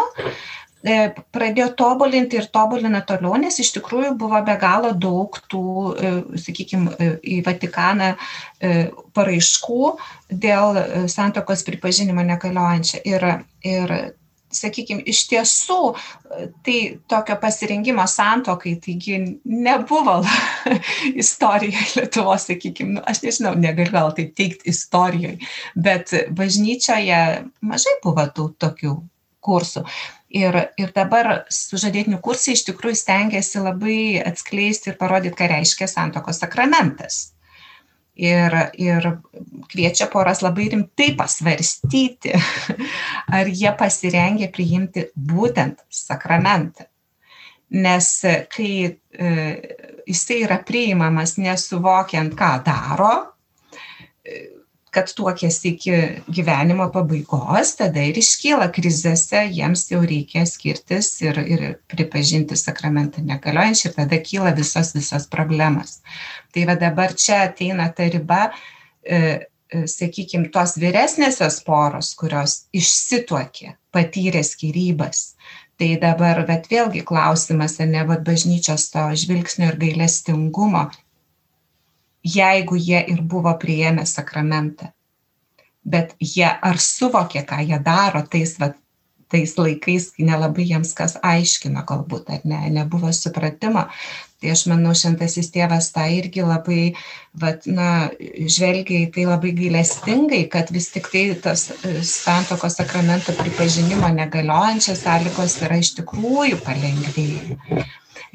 pradėjo tobulinti ir tobulina toliau, nes iš tikrųjų buvo be galo daug tų, e, sakykime, į Vatikaną e, paraiškų dėl santokos pripažinimo negaliojančia. Ir, ir sakykime, iš tiesų, tai tokio pasirinkimo santokai, taigi nebuvo istorijoje Lietuvos, sakykime, nu, aš nežinau, negaliu gal taip teikti istorijoje, bet bažnyčioje mažai buvo tų tokių kursų. Ir, ir dabar sužadėtinių kursai iš tikrųjų stengiasi labai atskleisti ir parodyti, ką reiškia santokos sakramentas. Ir, ir kviečia poras labai rimtai pasvarstyti, ar jie pasirengia priimti būtent sakramentą. Nes kai e, jisai yra priimamas nesuvokiant, ką daro, kad tuokėsi iki gyvenimo pabaigos, tada ir iškyla krizėse, jiems jau reikia skirtis ir, ir pripažinti sakramentą negaliojančią ir tada kyla visos visos problemas. Tai va dabar čia ateina ta riba, e, e, sakykime, tos vyresnėsios poros, kurios išsituokė, patyrė skirybas. Tai dabar, bet vėlgi klausimas, ar ne, bet bažnyčios to žvilgsnio ir gailestingumo jeigu jie ir buvo priėmę sakramentą. Bet jie ar suvokė, ką jie daro tais, va, tais laikais, kai nelabai jiems kas aiškino galbūt, ar ne, nebuvo supratimo. Tai aš manau, šventasis tėvas tą irgi labai, vat, na, žvelgia į tai labai gailestingai, kad vis tik tai tas e, santokos sakramento pripažinimo negaliojančias sąlygos yra iš tikrųjų palengvėjai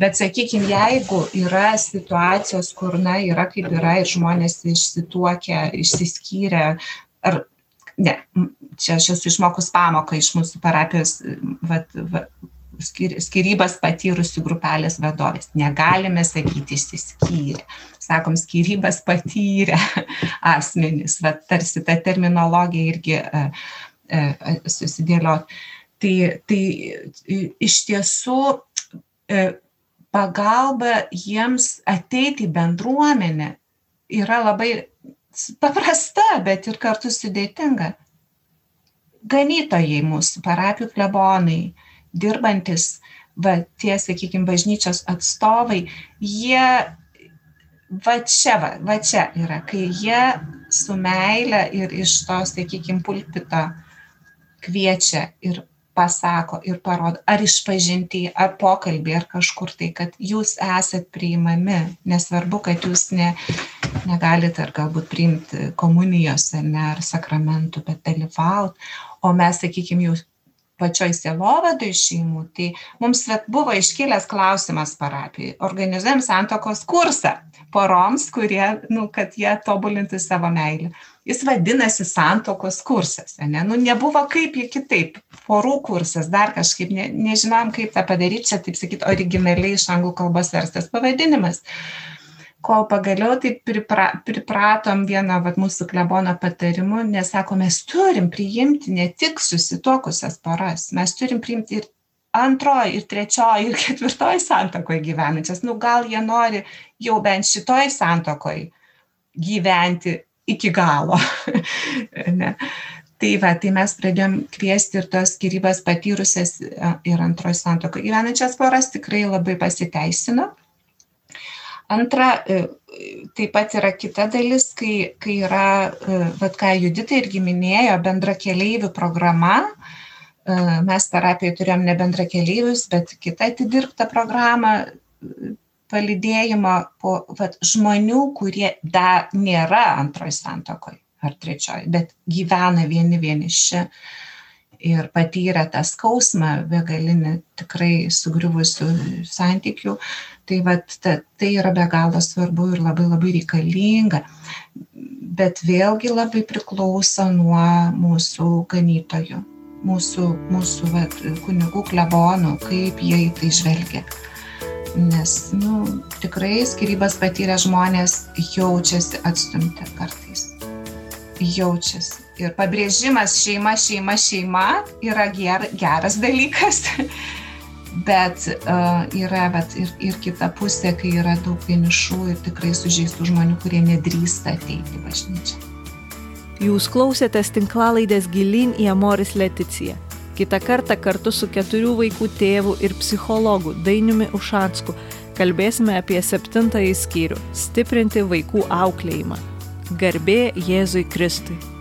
bet sakykim jeigu yra situacijos kur na yra kaip yra ir žmonės išsituokę išsiskyrę ar ne čia aš esu išmokus pamoką iš mūsų parapijos vat va skyrybas patyrusių grupelės vadovės. Negalime sakyti išsiskyrę sakom skyrybas patyrę asmenys. Vat tarsi ta terminologija irgi e, e, susidėliot. Tai tai iš tiesų e, pagalba jiems ateiti į bendruomenę yra labai paprasta, bet ir kartu sudėtinga. Ganytojai mūsų, parapijų klebonai, dirbantis, va, tie, sakykime, bažnyčios atstovai, jie va čia, va, va čia yra, kai jie su meile ir iš to, sakykime, pulpito kviečia ir pasako ir parodo ar išpažinty ar pokalby ar kažkur tai kad jūs esat priimami. Nesvarbu kad jūs ne negalit ar galbūt priimti komunijos ar ne ar sakramentų bet dalyvaut. O mes sakykim jau pačioj sielovadoj šeimų tai mums vat buvo iškilęs klausimas parapijoj organizuojam santuokos kursą poroms kurie nu kad jie tobulintų savo meilę jis vadinasi santuokos kursas ane? Nu nebuvo kaip jį kitaip porų kursas dar kažkaip ne nežinojom kaip tą padaryt čia taip sakyt originaliai iš anglų kalbos verstas pavadinimas. Kol pagaliau taip pripra pripratom vieno vat mūsų klebono patarimu nes sako mes turim priimti ne tik susituokusias poras mes turim priimti ir antroj ir trečioj ir ketvirtoj santuokoj gyvenančias. Nu gal jie nori jau bent šitoj santuokoj gyventi iki galo. Tai va, tai mes pradėjom kviesti ir tos skirybas patyrusias ir antroji santoka gyvenančias poras tikrai labai pasiteisino. Antra, e, taip pat yra kita dalis, kai, kai yra, e, vad ką Judita irgi minėjo, bendra keleivių programa. E, mes terapijoje turėjom ne bendra keleivius, bet kitą atidirbtą programą palydėjimo po vat, žmonių, kurie dar nėra antroj santokoj ar trečioj, bet gyvena vieni vieniši ir patyrė tą skausmą begalinį tikrai sugriuvusių santykių, Tai, vat, ta, tai yra be galo svarbu ir labai labai reikalinga. Bet vėlgi labai priklauso nuo mūsų ganytojų, mūsų, mūsų vat, kunigų klebonų, kaip jie į tai žvelgia. Nes nu, tikrai skirybas patyrę žmonės jaučiasi atstumti kartais. Jaučiasi. Ir pabrėžimas šeima, šeima, šeima yra ger, geras dalykas. bet uh, yra bet ir, ir kita pusė, kai yra daug vienišų ir tikrai sužeistų žmonių, kurie nedrįsta ateiti bažnyčią. Jūs klausėtės tinklalaidės gilin į Amoris Leticiją. Kita kartą kartu su keturių vaikų tėvu ir psichologu Dainiumi Ušansku kalbėsime apie septintąjį skyrių - stiprinti vaikų auklėjimą. Garbė Jėzui Kristui.